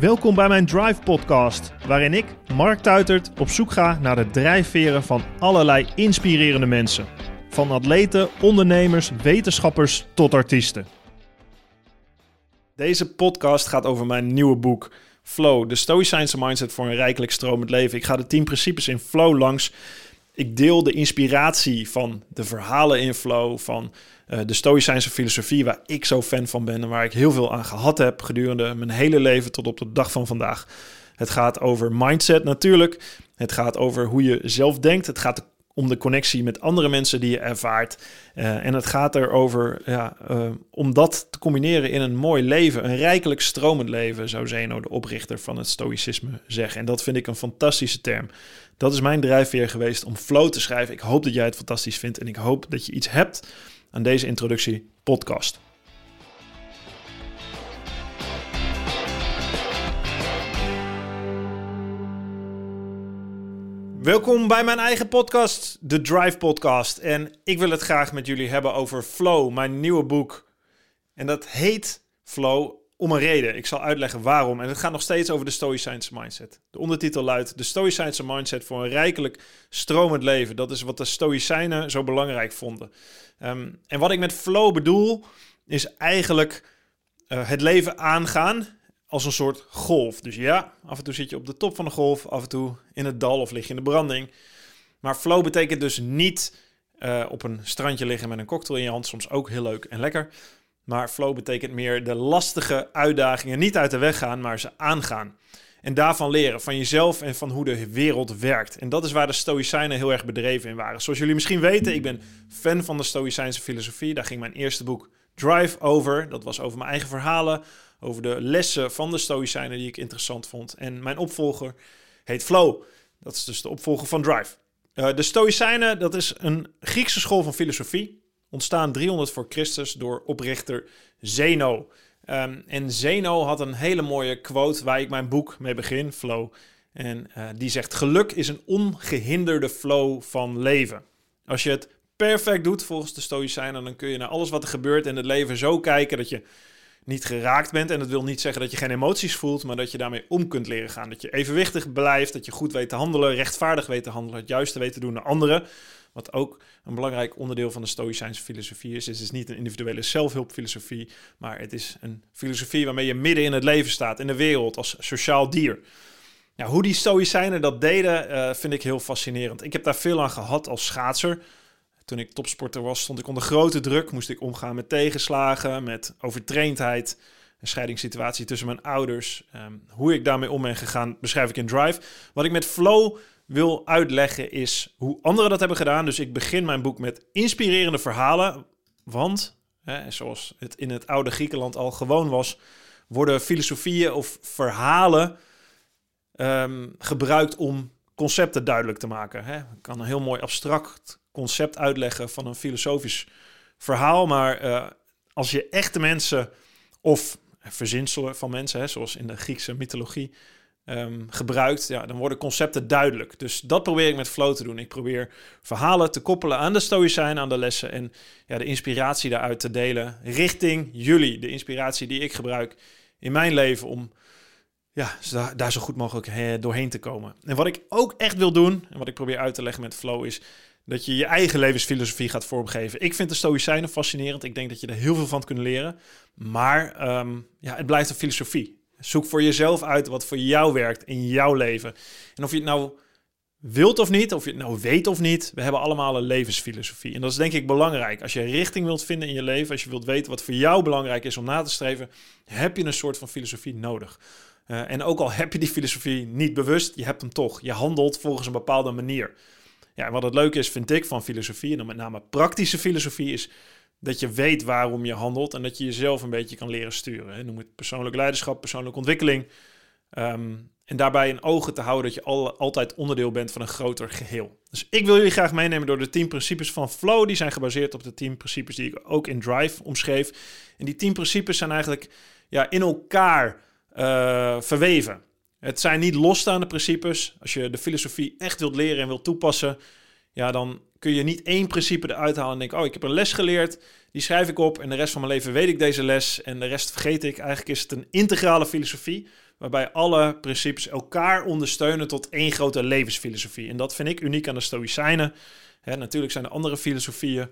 Welkom bij mijn Drive Podcast, waarin ik, Mark Tuitert, op zoek ga naar de drijfveren van allerlei inspirerende mensen. Van atleten, ondernemers, wetenschappers tot artiesten. Deze podcast gaat over mijn nieuwe boek Flow, de Stoïcijnse mindset voor een rijkelijk stromend leven. Ik ga de 10 principes in Flow langs. Ik deel de inspiratie van de verhalen in Flow, van de Stoïcijnse filosofie, waar ik zo fan van ben en waar ik heel veel aan gehad heb gedurende mijn hele leven tot op de dag van vandaag. Het gaat over mindset natuurlijk. Het gaat over hoe je zelf denkt. Het gaat om de connectie met andere mensen die je ervaart. Uh, en het gaat erover ja, uh, om dat te combineren in een mooi leven, een rijkelijk stromend leven, zou Zeno, de oprichter van het Stoïcisme, zeggen. En dat vind ik een fantastische term. Dat is mijn drijfveer geweest om flow te schrijven. Ik hoop dat jij het fantastisch vindt en ik hoop dat je iets hebt aan deze introductie podcast. Welkom bij mijn eigen podcast, de Drive Podcast. En ik wil het graag met jullie hebben over Flow, mijn nieuwe boek. En dat heet Flow om een reden. Ik zal uitleggen waarom. En het gaat nog steeds over de Stoïcijnse mindset. De ondertitel luidt: De Stoïcijnse mindset voor een rijkelijk stromend leven. Dat is wat de Stoïcijnen zo belangrijk vonden. Um, en wat ik met flow bedoel, is eigenlijk uh, het leven aangaan als een soort golf. Dus ja, af en toe zit je op de top van de golf, af en toe in het dal of lig je in de branding. Maar flow betekent dus niet uh, op een strandje liggen met een cocktail in je hand, soms ook heel leuk en lekker. Maar flow betekent meer de lastige uitdagingen niet uit de weg gaan, maar ze aangaan. En daarvan leren, van jezelf en van hoe de wereld werkt. En dat is waar de Stoïcijnen heel erg bedreven in waren. Zoals jullie misschien weten, ik ben fan van de Stoïcijnse filosofie. Daar ging mijn eerste boek Drive over. Dat was over mijn eigen verhalen, over de lessen van de Stoïcijnen die ik interessant vond. En mijn opvolger heet Flow. Dat is dus de opvolger van Drive. Uh, de Stoïcijnen, dat is een Griekse school van filosofie ontstaan 300 voor Christus door oprichter Zeno. Um, en Zeno had een hele mooie quote waar ik mijn boek mee begin, Flow. En uh, die zegt: Geluk is een ongehinderde flow van leven. Als je het perfect doet volgens de Stoïcijnen, dan kun je naar alles wat er gebeurt in het leven zo kijken dat je niet geraakt bent. En dat wil niet zeggen dat je geen emoties voelt, maar dat je daarmee om kunt leren gaan. Dat je evenwichtig blijft, dat je goed weet te handelen, rechtvaardig weet te handelen, het juiste weet te doen naar anderen. Wat ook een belangrijk onderdeel van de Stoïcijnse filosofie is. Het is niet een individuele zelfhulpfilosofie, maar het is een filosofie waarmee je midden in het leven staat, in de wereld, als sociaal dier. Hoe die Stoïcijnen dat deden, uh, vind ik heel fascinerend. Ik heb daar veel aan gehad als schaatser. Toen ik topsporter was, stond ik onder grote druk. Moest ik omgaan met tegenslagen, met overtraindheid, een scheidingssituatie tussen mijn ouders. Um, hoe ik daarmee om ben gegaan, beschrijf ik in Drive. Wat ik met flow wil uitleggen is hoe anderen dat hebben gedaan. Dus ik begin mijn boek met inspirerende verhalen. Want, hè, zoals het in het oude Griekenland al gewoon was, worden filosofieën of verhalen um, gebruikt om concepten duidelijk te maken. Hè. Ik kan een heel mooi abstract concept uitleggen van een filosofisch verhaal. Maar uh, als je echte mensen of verzinselen van mensen, hè, zoals in de Griekse mythologie, um, gebruikt, ja, dan worden concepten duidelijk. Dus dat probeer ik met flow te doen. Ik probeer verhalen te koppelen aan de stoïcijn, aan de lessen en ja, de inspiratie daaruit te delen richting jullie. De inspiratie die ik gebruik in mijn leven om ja, daar zo goed mogelijk doorheen te komen. En wat ik ook echt wil doen, en wat ik probeer uit te leggen met flow, is dat je je eigen levensfilosofie gaat vormgeven. Ik vind de Stoïcijnen fascinerend. Ik denk dat je er heel veel van kunt leren. Maar um, ja, het blijft een filosofie. Zoek voor jezelf uit wat voor jou werkt in jouw leven. En of je het nou wilt of niet, of je het nou weet of niet, we hebben allemaal een levensfilosofie. En dat is denk ik belangrijk. Als je richting wilt vinden in je leven, als je wilt weten wat voor jou belangrijk is om na te streven, heb je een soort van filosofie nodig. Uh, en ook al heb je die filosofie niet bewust, je hebt hem toch. Je handelt volgens een bepaalde manier. Ja, en wat het leuke is, vind ik, van filosofie, en dan met name praktische filosofie, is dat je weet waarom je handelt en dat je jezelf een beetje kan leren sturen. Noem het persoonlijk leiderschap, persoonlijke ontwikkeling. Um, en daarbij in ogen te houden dat je al, altijd onderdeel bent van een groter geheel. Dus ik wil jullie graag meenemen door de 10 principes van Flow. Die zijn gebaseerd op de 10 principes die ik ook in Drive omschreef. En die 10 principes zijn eigenlijk ja, in elkaar uh, verweven. Het zijn niet losstaande principes. Als je de filosofie echt wilt leren en wilt toepassen, ja, dan kun je niet één principe eruit halen en denken: Oh, ik heb een les geleerd, die schrijf ik op en de rest van mijn leven weet ik deze les en de rest vergeet ik. Eigenlijk is het een integrale filosofie waarbij alle principes elkaar ondersteunen tot één grote levensfilosofie. En dat vind ik uniek aan de Stoïcijnen. Hè, natuurlijk zijn er andere filosofieën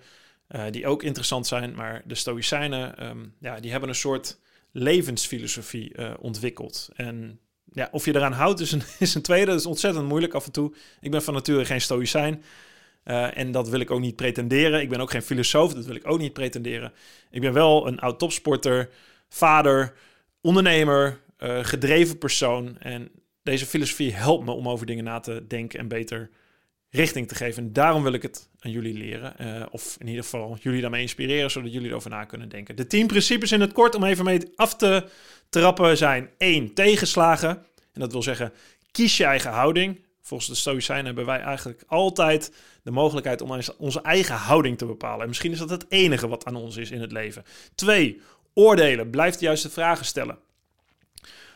uh, die ook interessant zijn, maar de Stoïcijnen, um, ja, die hebben een soort levensfilosofie uh, ontwikkeld. En ja, of je eraan houdt is een, is een tweede. Dat is ontzettend moeilijk af en toe. Ik ben van nature geen stoïcijn. Uh, en dat wil ik ook niet pretenderen. Ik ben ook geen filosoof, dat wil ik ook niet pretenderen. Ik ben wel een oud topsporter, vader, ondernemer, uh, gedreven persoon. En deze filosofie helpt me om over dingen na te denken en beter richting te geven. En daarom wil ik het aan jullie leren. Uh, of in ieder geval jullie daarmee inspireren, zodat jullie erover na kunnen denken. De tien principes in het kort om even mee af te trappen zijn 1. Tegenslagen. En dat wil zeggen, kies je eigen houding. Volgens de Stoïcijnen hebben wij eigenlijk altijd de mogelijkheid om onze eigen houding te bepalen. En misschien is dat het enige wat aan ons is in het leven. 2. Oordelen. Blijf de juiste vragen stellen.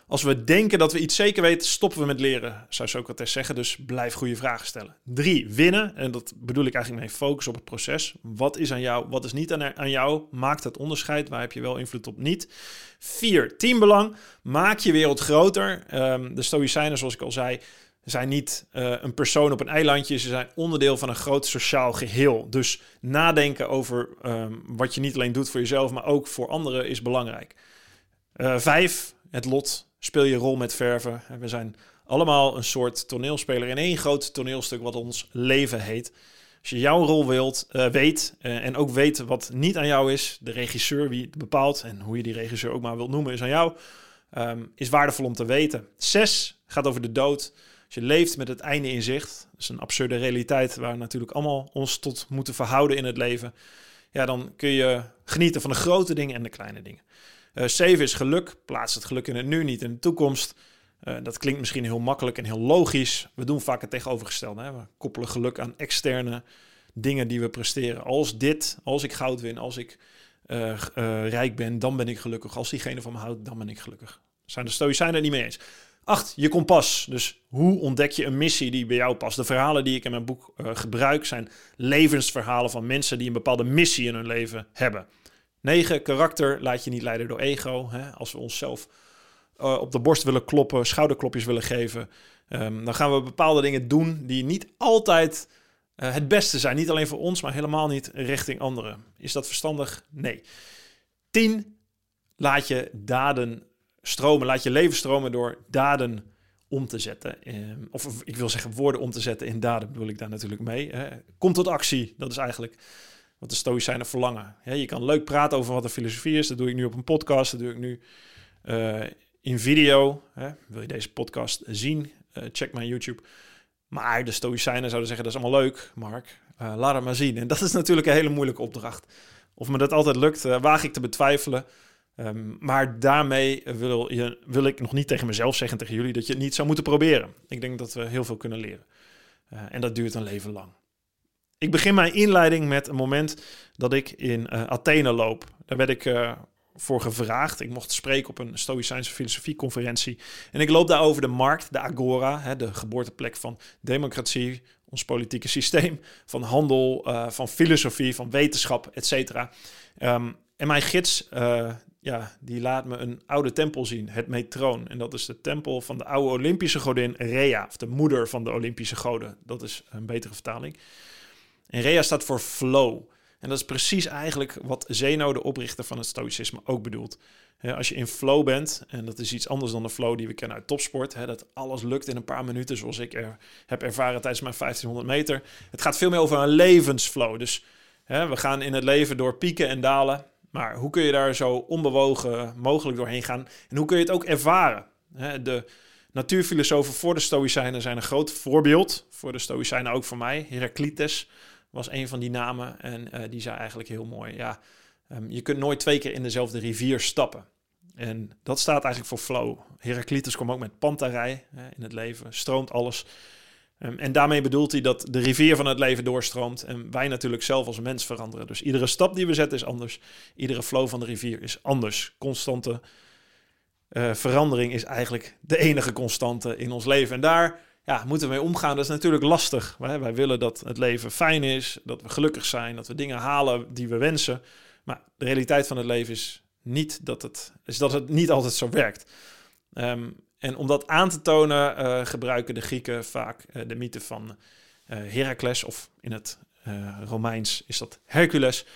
Als we denken dat we iets zeker weten, stoppen we met leren, zou Socrates zeggen. Dus blijf goede vragen stellen. Drie, winnen. En dat bedoel ik eigenlijk mee focus op het proces. Wat is aan jou, wat is niet aan, jou? Maakt het onderscheid. Waar heb je wel invloed op niet? Vier, teambelang. Maak je wereld groter. Um, de Stoïcijnen, zoals ik al zei, zijn niet uh, een persoon op een eilandje. Ze zijn onderdeel van een groot sociaal geheel. Dus nadenken over um, wat je niet alleen doet voor jezelf, maar ook voor anderen is belangrijk. Uh, vijf, het lot speel je rol met verven. We zijn allemaal een soort toneelspeler in één groot toneelstuk wat ons leven heet. Als je jouw rol wilt, uh, weet en ook weet wat niet aan jou is, de regisseur wie het bepaalt en hoe je die regisseur ook maar wilt noemen is aan jou, um, is waardevol om te weten. Zes gaat over de dood. Als je leeft met het einde in zicht, dat is een absurde realiteit waar we natuurlijk allemaal ons tot moeten verhouden in het leven, ja, dan kun je genieten van de grote dingen en de kleine dingen. Uh, save is geluk. Plaats het geluk in het nu, niet in de toekomst. Uh, dat klinkt misschien heel makkelijk en heel logisch. We doen vaak het tegenovergestelde. Hè? We koppelen geluk aan externe dingen die we presteren. Als dit, als ik goud win, als ik uh, rijk ben, dan ben ik gelukkig. Als diegene van me houdt, dan ben ik gelukkig. Zijn de stoïcijnen het niet mee eens. Acht, je kompas. Dus hoe ontdek je een missie die bij jou past? De verhalen die ik in mijn boek gebruik zijn levensverhalen van mensen die een bepaalde missie in hun leven hebben. 9. Karakter laat je niet leiden door ego. Hè? Als we onszelf uh, op de borst willen kloppen, schouderklopjes willen geven, um, dan gaan we bepaalde dingen doen die niet altijd uh, het beste zijn. Niet alleen voor ons, maar helemaal niet richting anderen. Is dat verstandig? Nee. 10. Laat je daden stromen. Laat je leven stromen door daden om te zetten. Um, of ik wil zeggen woorden om te zetten in daden bedoel ik daar natuurlijk mee. Kom tot actie. Dat is eigenlijk wat de stoïcijnen verlangen. Je kan leuk praten over wat de filosofie is. Dat doe ik nu op een podcast. Dat doe ik nu uh, in video. Wil je deze podcast zien? Uh, check mijn YouTube. Maar de stoïcijnen zouden zeggen, dat is allemaal leuk, Mark. Laat het maar zien. En dat is natuurlijk een hele moeilijke opdracht. Of me dat altijd lukt, waag ik te betwijfelen. Um, maar daarmee wil, je, wil ik nog niet tegen mezelf zeggen, tegen jullie, dat je het niet zou moeten proberen. Ik denk dat we heel veel kunnen leren. en dat duurt een leven lang. Ik begin mijn inleiding met een moment dat ik in uh, Athene loop. Daar werd ik uh, voor gevraagd. Ik mocht spreken op een Stoïcijnse filosofieconferentie. En ik loop daar over de markt, de agora, hè, de geboorteplek van democratie, ons politieke systeem, van handel, van filosofie, van wetenschap, et. Um, en mijn gids, ja, die laat me een oude tempel zien, het Metroon. En dat is de tempel van de oude Olympische godin Rhea, of de moeder van de Olympische goden. Dat is een betere vertaling. En Rea staat voor flow. En dat is precies eigenlijk wat Zeno, de oprichter van het stoïcisme, ook bedoelt. als je in flow bent, en dat is iets anders dan de flow die we kennen uit topsport, dat alles lukt in een paar minuten, zoals ik er, heb ervaren tijdens mijn 1500 meter. Het gaat veel meer over een levensflow. Dus we gaan in het leven door pieken en dalen. Maar hoe kun je daar zo onbewogen mogelijk doorheen gaan? En hoe kun je het ook ervaren? de natuurfilosofen voor de Stoïcijnen zijn een groot voorbeeld. Voor de Stoïcijnen ook voor mij. Heraclitus was een van die namen. En uh, die zei eigenlijk heel mooi: ja, um, je kunt nooit twee keer in dezelfde rivier stappen. En dat staat eigenlijk voor flow. Heraclitus kwam ook met pantarij in het leven, stroomt alles. Um, en daarmee bedoelt hij dat de rivier van het leven doorstroomt. En wij natuurlijk zelf als mens veranderen. Dus iedere stap die we zetten is anders. Iedere flow van de rivier is anders. Constante uh, verandering is eigenlijk de enige constante in ons leven. En daar ja, moeten we mee omgaan. Dat is natuurlijk lastig. Wij, wij willen dat het leven fijn is, dat we gelukkig zijn, dat we dingen halen die we wensen. Maar de realiteit van het leven is niet dat het, is dat het niet altijd zo werkt. Um, en om dat aan te tonen uh, gebruiken de Grieken vaak uh, de mythe van uh, Heracles, of in het Romeins is dat Hercules,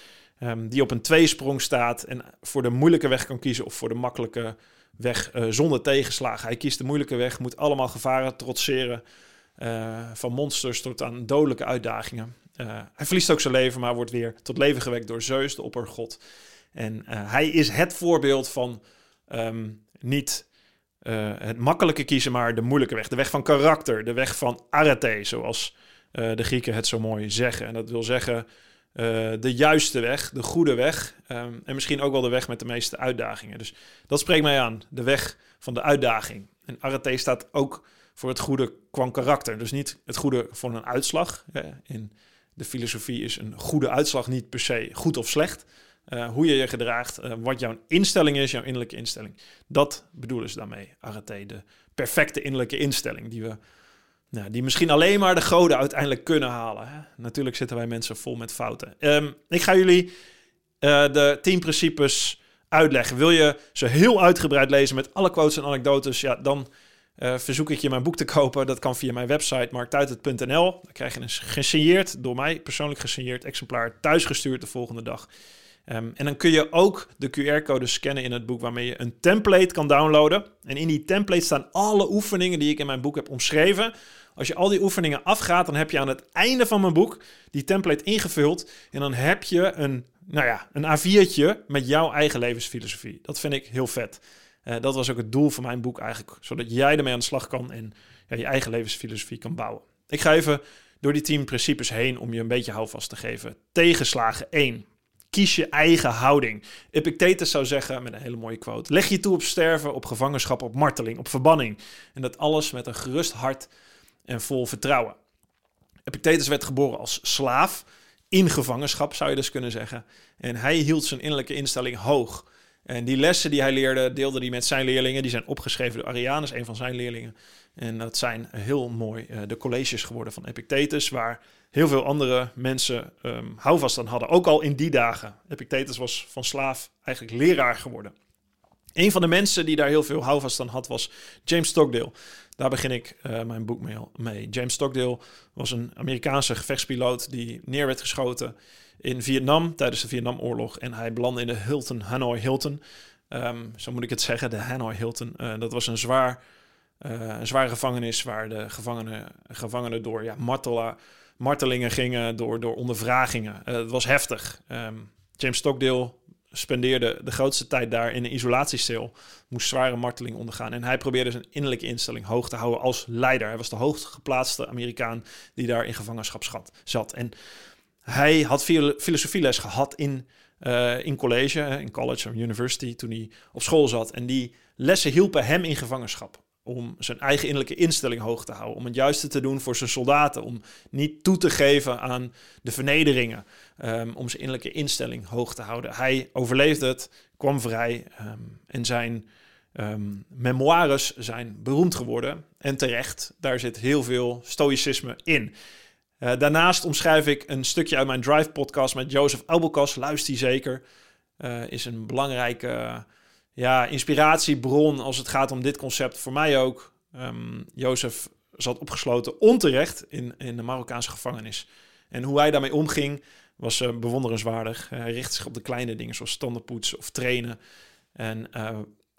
um, die op een tweesprong staat en voor de moeilijke weg kan kiezen of voor de makkelijke weg zonder tegenslagen. Hij kiest de moeilijke weg, moet allemaal gevaren trotseren, van monsters tot aan dodelijke uitdagingen. hij verliest ook zijn leven, maar wordt weer tot leven gewekt door Zeus, de oppergod. En hij is het voorbeeld van um, niet uh, het makkelijke kiezen, maar de moeilijke weg. De weg van karakter, de weg van arete, zoals uh, de Grieken het zo mooi zeggen. En dat wil zeggen uh, de juiste weg, de goede weg. Um, en misschien ook wel de weg met de meeste uitdagingen. Dus dat spreekt mij aan, de weg van de uitdaging. En arete staat ook voor het goede qua karakter. Dus niet het goede voor een uitslag. In de filosofie is een goede uitslag niet per se goed of slecht. Uh, hoe je je gedraagt, uh, wat jouw instelling is, jouw innerlijke instelling. Dat bedoelen ze daarmee, Arete, de perfecte innerlijke instelling die we, nou, die misschien alleen maar de goden uiteindelijk kunnen halen. Natuurlijk zitten wij mensen vol met fouten. Um, ik ga jullie uh, de tien principes uitleggen. Wil je ze heel uitgebreid lezen met alle quotes en anekdotes, ja, dan verzoek ik je mijn boek te kopen. Dat kan via mijn website marktuitert.nl. Dan krijg je een gesigneerd, door mij persoonlijk gesigneerd exemplaar thuisgestuurd de volgende dag. Um, en dan kun je ook de QR-code scannen in het boek waarmee je een template kan downloaden. En in die template staan alle oefeningen die ik in mijn boek heb omschreven. Als je al die oefeningen afgaat, dan heb je aan het einde van mijn boek die template ingevuld. En dan heb je een, nou ja, een A4'tje met jouw eigen levensfilosofie. Dat vind ik heel vet. Uh, dat was ook het doel van mijn boek eigenlijk. Zodat jij ermee aan de slag kan en ja, je eigen levensfilosofie kan bouwen. Ik ga even door die tien principes heen om je een beetje houvast te geven. Tegenslagen 1. Kies je eigen houding. Epictetus zou zeggen, met een hele mooie quote: Leg je toe op sterven, op gevangenschap, op marteling, op verbanning. En dat alles met een gerust hart en vol vertrouwen. Epictetus werd geboren als slaaf, in gevangenschap zou je dus kunnen zeggen. En hij hield zijn innerlijke instelling hoog. En die lessen die hij leerde, deelde hij met zijn leerlingen. Die zijn opgeschreven door Arianus, een van zijn leerlingen. En dat zijn heel mooi uh, de colleges geworden van Epictetus, waar heel veel andere mensen um, houvast aan hadden. Ook al in die dagen. Epictetus was van slaaf eigenlijk leraar geworden. Een van de mensen die daar heel veel houvast aan had was James Stockdale. Daar begin ik uh, mijn boek mee. James Stockdale was een Amerikaanse gevechtspiloot die neer werd geschoten in Vietnam tijdens de Vietnamoorlog. En hij belandde in de Hilton, Hanoi Hilton. Um, zo moet ik het zeggen, de Hanoi Hilton. Uh, dat was een, zwaar, uh, een zware gevangenis waar de gevangenen, gevangenen door ja, martela, martelingen gingen, door, door ondervragingen. Het was heftig. Um, James Stockdale spendeerde de grootste tijd daar in een isolatiecel. Moest zware marteling ondergaan. En hij probeerde zijn innerlijke instelling hoog te houden als leider. Hij was de hoogst geplaatste Amerikaan die daar in gevangenschap zat. En hij had filosofieles gehad in, uh, in college, in college of university, toen hij op school zat. En die lessen hielpen hem in gevangenschap. Om zijn eigen innerlijke instelling hoog te houden. Om het juiste te doen voor zijn soldaten. Om niet toe te geven aan de vernederingen. Um, om zijn innerlijke instelling hoog te houden. Hij overleefde het, kwam vrij. Um, en zijn um, memoires zijn beroemd geworden. En terecht, daar zit heel veel stoïcisme in. Uh, daarnaast omschrijf ik een stukje uit mijn Drive podcast met Joseph Abelkas. Luister die zeker. Uh, is een belangrijke ja, inspiratiebron als het gaat om dit concept. Voor mij ook. Um, Jozef zat opgesloten onterecht in, in de Marokkaanse gevangenis. En hoe hij daarmee omging was bewonderenswaardig. hij richtte zich op de kleine dingen zoals standaardpoetsen of trainen. En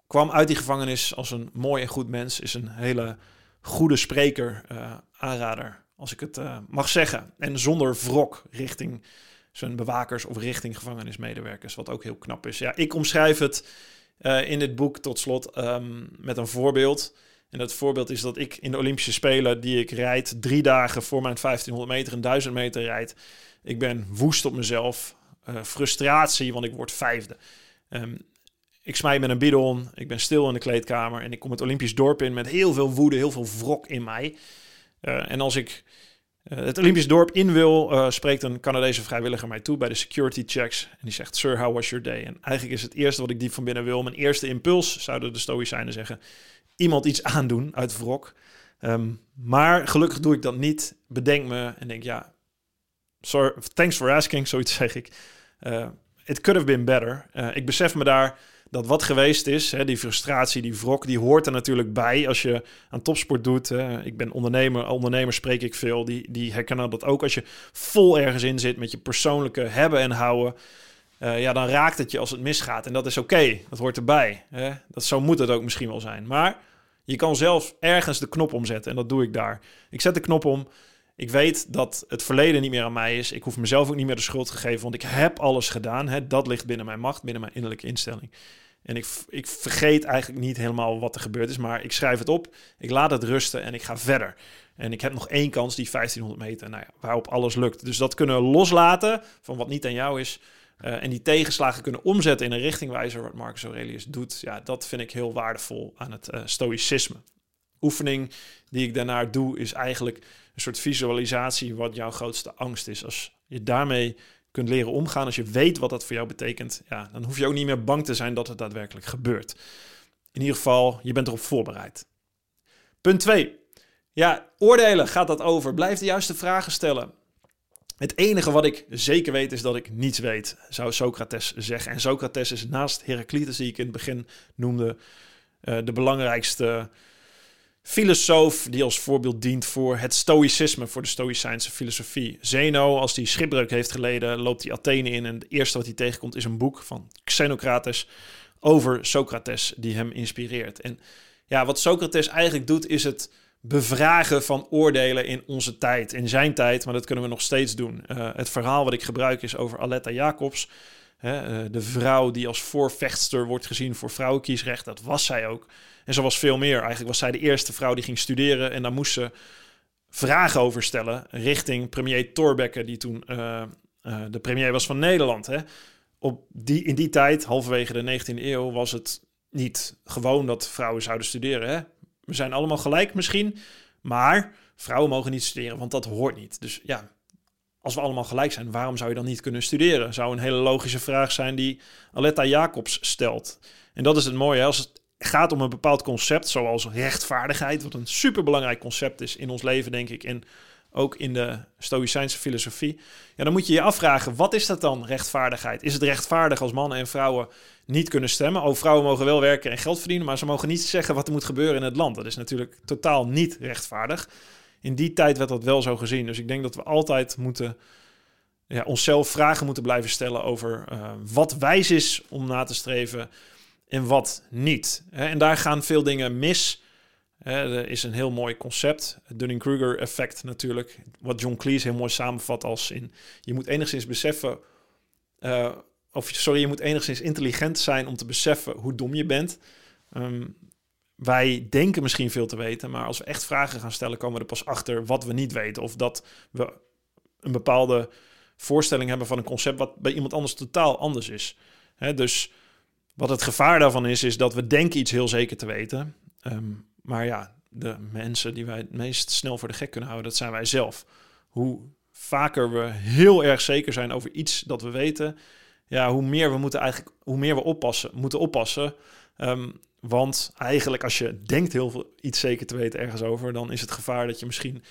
kwam uit die gevangenis als een mooi en goed mens. Is een hele goede spreker, aanrader als ik het mag zeggen. En zonder wrok richting zijn bewakers of richting gevangenismedewerkers, wat ook heel knap is. Ja, ik omschrijf het uh, in dit boek tot slot um, met een voorbeeld. En dat voorbeeld is dat ik in de Olympische Spelen, die ik rijd, drie dagen voor mijn 1500 meter en 1000 meter rijd. Ik ben woest op mezelf. Uh, frustratie, want ik word vijfde. Um, ik smijt met een bidon. Ik ben stil in de kleedkamer. En ik kom het Olympisch dorp in met heel veel woede, heel veel wrok in mij. Uh, en als ik uh, het Olympisch dorp in wil, uh, spreekt een Canadese vrijwilliger mij toe bij de security checks. En die zegt, sir, how was your day? En eigenlijk is het eerste wat ik diep van binnen wil, mijn eerste impuls, zouden de Stoïcijnen zeggen, iemand iets aandoen uit wrok. Um, maar gelukkig doe ik dat niet. Bedenk me en denk, ja, sorry, thanks for asking, zoiets zeg ik. Uh, it could have been better. ik besef me daar dat wat geweest is, hè, die frustratie, die wrok, die hoort er natuurlijk bij als je aan topsport doet. Hè. Ik ben ondernemer, ondernemers spreek ik veel, die, die herkennen dat ook. Als je vol ergens in zit met je persoonlijke hebben en houden, uh, ja, dan raakt het je als het misgaat. En dat is oké, dat hoort erbij. Hè. Dat, zo moet het ook misschien wel zijn. Maar je kan zelf ergens de knop omzetten en dat doe ik daar. Ik zet de knop om. Ik weet dat het verleden niet meer aan mij is. Ik hoef mezelf ook niet meer de schuld te geven, want ik heb alles gedaan. Hè. Dat ligt binnen mijn macht, binnen mijn innerlijke instelling. En ik, ik vergeet eigenlijk niet helemaal wat er gebeurd is, maar ik schrijf het op, ik laat het rusten en ik ga verder. En ik heb nog één kans, die 1500 meter, nou ja, waarop alles lukt. Dus dat kunnen loslaten van wat niet aan jou is. Uh, en die tegenslagen kunnen omzetten in een richtingwijzer, wat Marcus Aurelius doet. Ja, dat vind ik heel waardevol aan het uh, stoïcisme. Oefening die ik daarnaar doe, is eigenlijk een soort visualisatie wat jouw grootste angst is. Als je daarmee kunt leren omgaan, als je weet wat dat voor jou betekent, ja, dan hoef je ook niet meer bang te zijn dat het daadwerkelijk gebeurt. In ieder geval, je bent erop voorbereid. Punt 2. Ja, oordelen gaat dat over. Blijf de juiste vragen stellen. Het enige wat ik zeker weet is dat ik niets weet, zou Socrates zeggen. En Socrates is naast Heraclitus, die ik in het begin noemde, uh, de belangrijkste filosoof die als voorbeeld dient voor het stoïcisme, voor de stoïcijnse filosofie. Zeno, als hij schipbreuk heeft geleden, loopt hij Athene in en het eerste wat hij tegenkomt is een boek van Xenocrates over Socrates die hem inspireert. En ja, wat Socrates eigenlijk doet is het bevragen van oordelen in onze tijd, in zijn tijd, maar dat kunnen we nog steeds doen. Uh, het verhaal wat ik gebruik is over Aletta Jacobs, hè, uh, de vrouw die als voorvechtster wordt gezien voor vrouwenkiesrecht. Dat was zij ook. En zo was veel meer. Eigenlijk was zij de eerste vrouw die ging studeren en daar moest ze vragen over stellen richting premier Thorbecke, die toen uh, de premier was van Nederland. Hè. Op die, in die tijd, halverwege de 19e eeuw, was het niet gewoon dat vrouwen zouden studeren. Hè? We zijn allemaal gelijk misschien, maar vrouwen mogen niet studeren, want dat hoort niet. Dus ja, als we allemaal gelijk zijn, waarom zou je dan niet kunnen studeren? Zou een hele logische vraag zijn die Aletta Jacobs stelt. En dat is het mooie, als het gaat om een bepaald concept, zoals rechtvaardigheid, wat een superbelangrijk concept is in ons leven, denk ik, en ook in de Stoïcijnse filosofie. Ja, dan moet je je afvragen, wat is dat dan, rechtvaardigheid? Is het rechtvaardig als mannen en vrouwen niet kunnen stemmen? Oh, vrouwen mogen wel werken en geld verdienen, maar ze mogen niet zeggen wat er moet gebeuren in het land. Dat is natuurlijk totaal niet rechtvaardig. In die tijd werd dat wel zo gezien. Dus ik denk dat we altijd moeten ja, onszelf vragen moeten blijven stellen over uh, wat wijs is om na te streven en wat niet. En daar gaan veel dingen mis er is een heel mooi concept, het Dunning-Kruger effect natuurlijk, wat John Cleese heel mooi samenvat als in, je moet enigszins beseffen, uh, of sorry, je moet enigszins intelligent zijn om te beseffen hoe dom je bent. Ehm, wij denken misschien veel te weten, maar als we echt vragen gaan stellen, komen we er pas achter wat we niet weten. Of dat we een bepaalde voorstelling hebben van een concept wat bij iemand anders totaal anders is. dus wat het gevaar daarvan is, is dat we denken iets heel zeker te weten. Um, maar ja, de mensen die wij het meest snel voor de gek kunnen houden, dat zijn wij zelf. Hoe vaker we heel erg zeker zijn over iets dat we weten, ja, hoe meer we moeten eigenlijk, hoe meer we oppassen, moeten oppassen. Ehm, want eigenlijk als je denkt heel veel iets zeker te weten ergens over, dan is het gevaar dat je misschien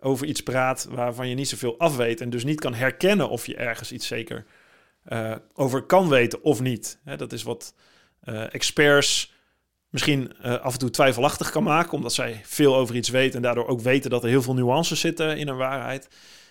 over iets praat waarvan je niet zoveel afweet en dus niet kan herkennen of je ergens iets zeker uh, over kan weten of niet. dat is wat uh, experts misschien uh, af en toe twijfelachtig kan maken, omdat zij veel over iets weten en daardoor ook weten dat er heel veel nuances zitten in een waarheid.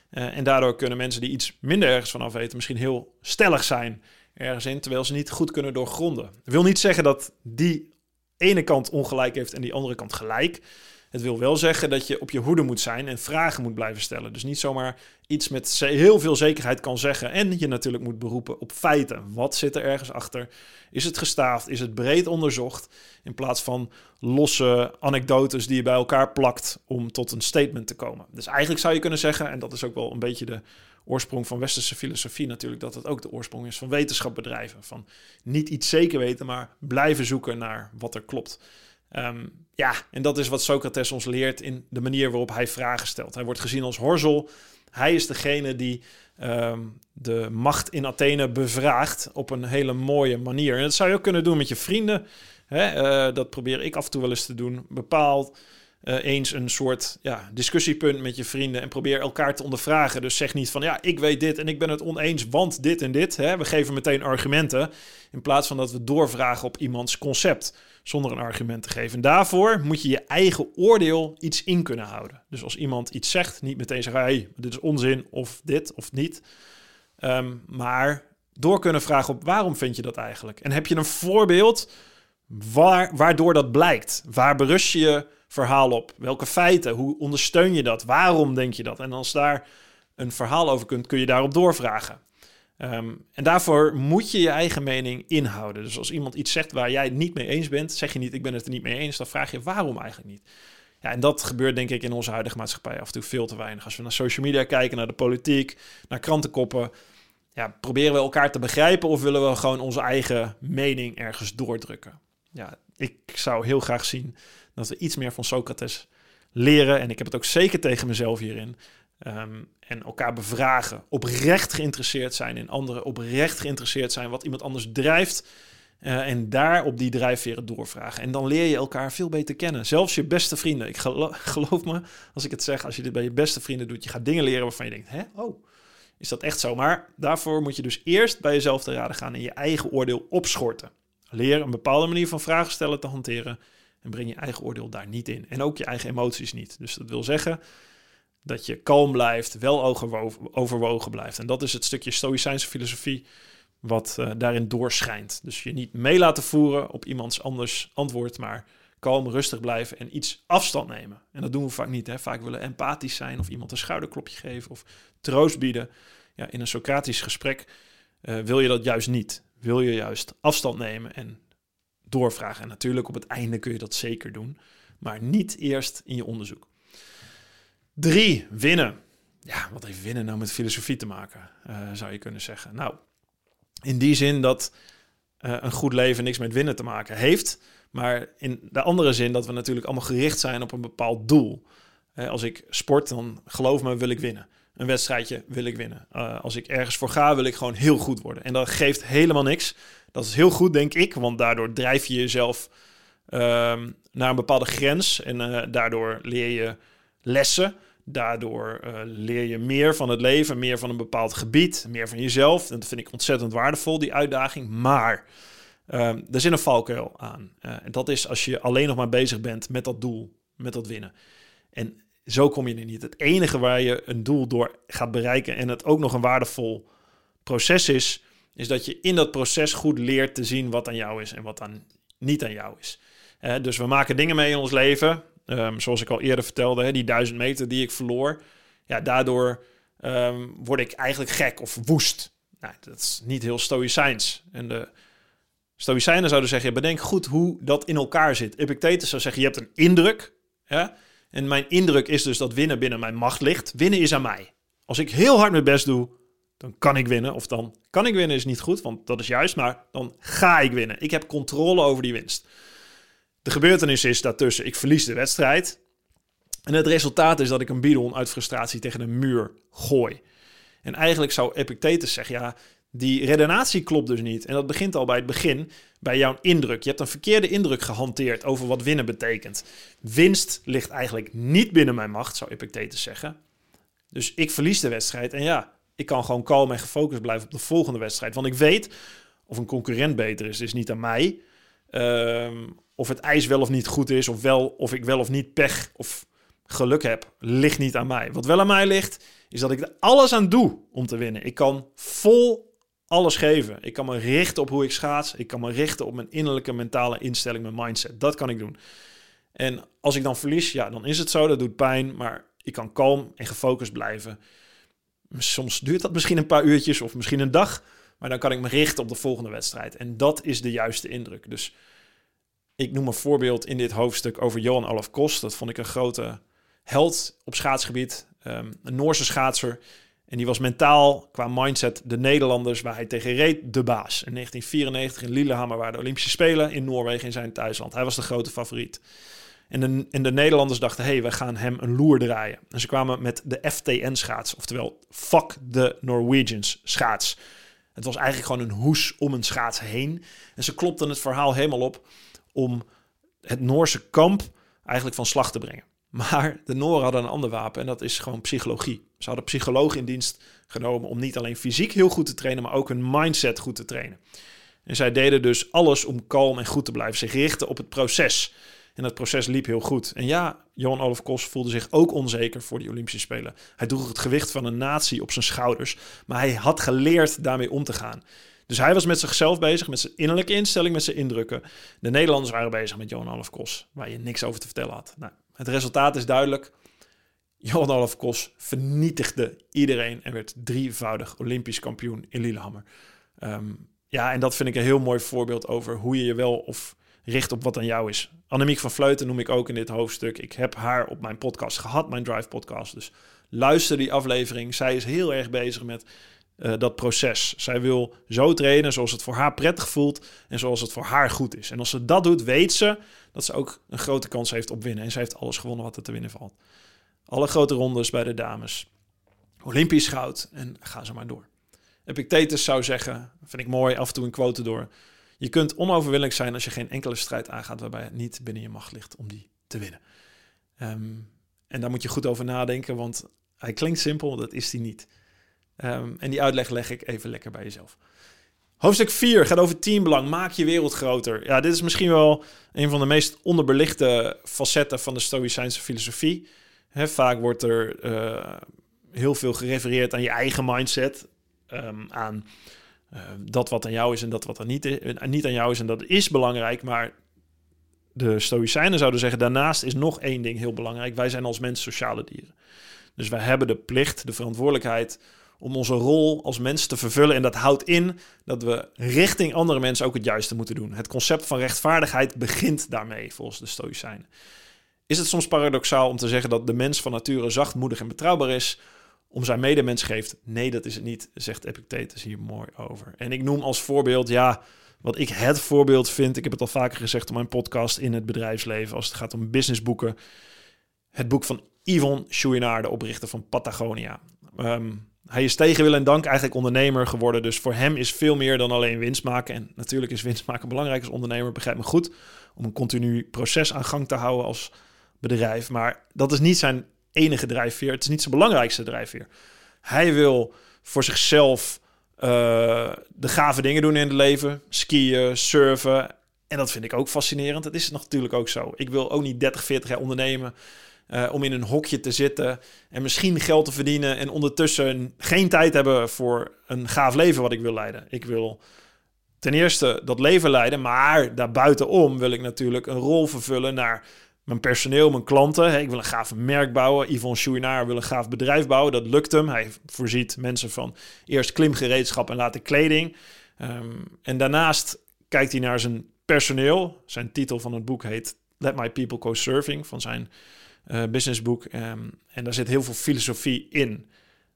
En daardoor kunnen mensen die iets minder ergens van af weten, misschien heel stellig zijn ergens in, terwijl ze niet goed kunnen doorgronden. Dat wil niet zeggen dat die ene kant ongelijk heeft en die andere kant gelijk. Het wil wel zeggen dat je op je hoede moet zijn en vragen moet blijven stellen. Dus niet zomaar iets met heel veel zekerheid kan zeggen. En je natuurlijk moet beroepen op feiten. Wat zit er ergens achter? Is het gestaafd? Is het breed onderzocht? In plaats van losse anekdotes die je bij elkaar plakt om tot een statement te komen. Dus eigenlijk zou je kunnen zeggen, en dat is ook wel een beetje de oorsprong van westerse filosofie natuurlijk, dat het ook de oorsprong is van wetenschapbedrijven. Van niet iets zeker weten, maar blijven zoeken naar wat er klopt. Um, ja, en dat is wat Socrates ons leert in de manier waarop hij vragen stelt. Hij wordt gezien als horzel. Hij is degene die um, de macht in Athene bevraagt op een hele mooie manier. En dat zou je ook kunnen doen met je vrienden. Hè? Uh, dat probeer ik af en toe wel eens te doen. Bepaald eh, eens een soort ja, discussiepunt met je vrienden en probeer elkaar te ondervragen. Dus zeg niet van ja, ik weet dit en ik ben het oneens, want dit en dit. Hè? We geven meteen argumenten in plaats van dat we doorvragen op iemands concept zonder een argument te geven. En daarvoor moet je je eigen oordeel iets in kunnen houden. Dus als iemand iets zegt, niet meteen zeggen: hey, dit is onzin of dit of niet. Ehm, maar door kunnen vragen op waarom vind je dat eigenlijk? En heb je een voorbeeld waar, waardoor dat blijkt? Waar berust je je verhaal op? Welke feiten? Hoe ondersteun je dat? Waarom denk je dat? En als daar een verhaal over kunt, kun je daarop doorvragen. Ehm, en daarvoor moet je je eigen mening inhouden. Dus als iemand iets zegt waar jij het niet mee eens bent, zeg je niet ik ben het er niet mee eens, dan vraag je waarom eigenlijk niet. Ja, en dat gebeurt denk ik in onze huidige maatschappij af en toe veel te weinig. Als we naar social media kijken, naar de politiek, naar krantenkoppen, ja, proberen we elkaar te begrijpen of willen we gewoon onze eigen mening ergens doordrukken? Ja, ik zou heel graag zien dat we iets meer van Socrates leren. En ik heb het ook zeker tegen mezelf hierin. Ehm, en elkaar bevragen. Oprecht geïnteresseerd zijn in anderen. Oprecht geïnteresseerd zijn wat iemand anders drijft. Uh, en daar op die drijfveren doorvragen. En dan leer je elkaar veel beter kennen. Zelfs je beste vrienden. Ik geloof me, als ik het zeg, als je dit bij je beste vrienden doet, je gaat dingen leren waarvan je denkt: hè, oh, is dat echt zo? Maar daarvoor moet je dus eerst bij jezelf te raden gaan en je eigen oordeel opschorten. Leer een bepaalde manier van vragen stellen te hanteren en breng je eigen oordeel daar niet in. En ook je eigen emoties niet. Dus dat wil zeggen dat je kalm blijft, wel overwogen blijft. En dat is het stukje Stoïcijnse filosofie wat uh, daarin doorschijnt. Dus je niet mee laten voeren op iemands anders antwoord, maar kalm, rustig blijven en iets afstand nemen. En dat doen we vaak niet. Hè? Vaak willen empathisch zijn of iemand een schouderklopje geven of troost bieden. Ja, in een Socratisch gesprek uh, wil je dat juist niet. Wil je juist afstand nemen en doorvragen. En natuurlijk op het einde kun je dat zeker doen, maar niet eerst in je onderzoek. Drie, winnen. Ja, wat heeft winnen nou met filosofie te maken, uh, zou je kunnen zeggen. Nou, in die zin dat uh, een goed leven niks met winnen te maken heeft, maar in de andere zin dat we natuurlijk allemaal gericht zijn op een bepaald doel. Uh, als ik sport, dan geloof me, wil ik winnen. Een wedstrijdje wil ik winnen. als ik ergens voor ga, wil ik gewoon heel goed worden. En dat geeft helemaal niks. Dat is heel goed, denk ik, want daardoor drijf je jezelf ehm, naar een bepaalde grens en daardoor leer je lessen. Daardoor uh, leer je meer van het leven, meer van een bepaald gebied, meer van jezelf. En dat vind ik ontzettend waardevol, die uitdaging. Maar uh, er zit een valkuil aan. Uh, en dat is als je alleen nog maar bezig bent met dat doel, met dat winnen. En zo kom je er niet. Het enige waar je een doel door gaat bereiken en het ook nog een waardevol proces is, is dat je in dat proces goed leert te zien wat aan jou is en wat aan, niet aan jou is. dus we maken dingen mee in ons leven. Um, zoals ik al eerder vertelde, hè, die duizend meter die ik verloor. Ja, daardoor um, word ik eigenlijk gek of woest. Nou, dat is niet heel stoïcijns. En de stoïcijnen zouden zeggen, bedenk goed hoe dat in elkaar zit. Epictetus zou zeggen, je hebt een indruk. En mijn indruk is dus dat winnen binnen mijn macht ligt. Winnen is aan mij. Als ik heel hard mijn best doe, dan kan ik winnen. Of dan kan ik winnen is niet goed, want dat is juist. Maar dan ga ik winnen. Ik heb controle over die winst. De gebeurtenis is daartussen, ik verlies de wedstrijd. En het resultaat is dat ik een bidon uit frustratie tegen een muur gooi. En eigenlijk zou Epictetus zeggen, ja, die redenatie klopt dus niet. En dat begint al bij het begin, bij jouw indruk. Je hebt een verkeerde indruk gehanteerd over wat winnen betekent. Winst ligt eigenlijk niet binnen mijn macht, zou Epictetus zeggen. Dus ik verlies de wedstrijd en ja, ik kan gewoon kalm en gefocust blijven op de volgende wedstrijd. Want ik weet of een concurrent beter is, is niet aan mij. Ehm, of het ijs wel of niet goed is, of, wel, of ik wel of niet pech of geluk heb, ligt niet aan mij. Wat wel aan mij ligt, is dat ik er alles aan doe om te winnen. Ik kan vol alles geven. Ik kan me richten op hoe ik schaats. Ik kan me richten op mijn innerlijke mentale instelling, mijn mindset. Dat kan ik doen. En als ik dan verlies, ja, dan is het zo. Dat doet pijn, maar ik kan kalm en gefocust blijven. Soms duurt dat misschien een paar uurtjes of misschien een dag. Maar dan kan ik me richten op de volgende wedstrijd. En dat is de juiste indruk. Dus ik noem een voorbeeld in dit hoofdstuk over Johan Olaf Kos. Dat vond ik een grote held op schaatsgebied. Um, een Noorse schaatser. En die was mentaal qua mindset de Nederlanders waar hij tegen reed de baas. In 1994 in Lillehammer waren de Olympische Spelen in Noorwegen in zijn thuisland. Hij was de grote favoriet. En de, de Nederlanders dachten, hé, hey, we gaan hem een loer draaien. En ze kwamen met de FTN-schaats, oftewel Fuck the Norwegians schaats. Het was eigenlijk gewoon een hoes om een schaats heen. En ze klopten het verhaal helemaal op om het Noorse kamp eigenlijk van slag te brengen. Maar de Noren hadden een ander wapen en dat is gewoon psychologie. Ze hadden psychologen in dienst genomen om niet alleen fysiek heel goed te trainen, maar ook hun mindset goed te trainen. En zij deden dus alles om kalm en goed te blijven. Zich richten op het proces. En dat proces liep heel goed. En ja, Johan Olaf Kos voelde zich ook onzeker voor die Olympische Spelen. Hij droeg het gewicht van een natie op zijn schouders. Maar hij had geleerd daarmee om te gaan. Dus hij was met zichzelf bezig, met zijn innerlijke instelling, met zijn indrukken. De Nederlanders waren bezig met Johan Olaf Kos, waar je niks over te vertellen had. Nou, het resultaat is duidelijk. Johan Olaf Kos vernietigde iedereen en werd drievoudig Olympisch kampioen in Lillehammer. Ehm, ja, en dat vind ik een heel mooi voorbeeld over hoe je je wel of richt op wat aan jou is. Annemiek van Vleuten noem ik ook in dit hoofdstuk. Ik heb haar op mijn podcast gehad, mijn Drive podcast. Dus luister die aflevering. Zij is heel erg bezig met uh, dat proces. Zij wil zo trainen zoals het voor haar prettig voelt en zoals het voor haar goed is. En als ze dat doet, weet ze dat ze ook een grote kans heeft op winnen. En ze heeft alles gewonnen wat er te winnen valt. Alle grote rondes bij de dames. Olympisch goud en ga ze maar door. Epictetus zou zeggen, vind ik mooi, af en toe een quote door. Je kunt onoverwinnelijk zijn als je geen enkele strijd aangaat waarbij het niet binnen je macht ligt om die te winnen. Ehm, en daar moet je goed over nadenken, want hij klinkt simpel, dat is hij niet. Ehm, en die uitleg leg ik even lekker bij jezelf. Hoofdstuk 4 gaat over teambelang. Maak je wereld groter. Ja, dit is misschien wel een van de meest onderbelichte facetten van de Stoïcijnse filosofie. vaak wordt er uh, heel veel gerefereerd aan je eigen mindset. Um, aan uh, dat wat aan jou is en dat wat er niet, uh, niet aan jou is. En dat is belangrijk. Maar de Stoïcijnen zouden zeggen: daarnaast is nog één ding heel belangrijk. Wij zijn als mens sociale dieren. Dus wij hebben de plicht, de verantwoordelijkheid om onze rol als mens te vervullen. En dat houdt in dat we richting andere mensen ook het juiste moeten doen. Het concept van rechtvaardigheid begint daarmee, volgens de Stoïcijnen. Is het soms paradoxaal om te zeggen dat de mens van nature zachtmoedig en betrouwbaar is, om zijn medemens geeft? Nee, dat is het niet, zegt Epictetus hier mooi over. En ik noem als voorbeeld, ja, wat ik het voorbeeld vind, ik heb het al vaker gezegd op mijn podcast in het bedrijfsleven, als het gaat om businessboeken. Het boek van Yvon Chouinard, de oprichter van Patagonia. Um, hij is tegen wil en dank eigenlijk ondernemer geworden. Dus voor hem is veel meer dan alleen winst maken. En natuurlijk is winst maken belangrijk als ondernemer, begrijp me goed. Om een continu proces aan gang te houden als bedrijf. Maar dat is niet zijn enige drijfveer. Het is niet zijn belangrijkste drijfveer. Hij wil voor zichzelf uh, de gave dingen doen in het leven. Skiën, surfen. En dat vind ik ook fascinerend. Dat is natuurlijk ook zo. Ik wil ook niet 30, 40 jaar ondernemen uh, om in een hokje te zitten en misschien geld te verdienen en ondertussen geen tijd hebben voor een gaaf leven wat ik wil leiden. Ik wil ten eerste dat leven leiden, maar daarbuitenom wil ik natuurlijk een rol vervullen naar mijn personeel, mijn klanten. Ik wil een gaaf merk bouwen. Yvonne Chouinard wil een gaaf bedrijf bouwen. Dat lukt hem. Hij voorziet mensen van eerst klimgereedschap en later kleding. Um, en daarnaast kijkt hij naar zijn personeel. Zijn titel van het boek heet Let My People Go Surfing. Van zijn uh, businessboek. Um, en daar zit heel veel filosofie in.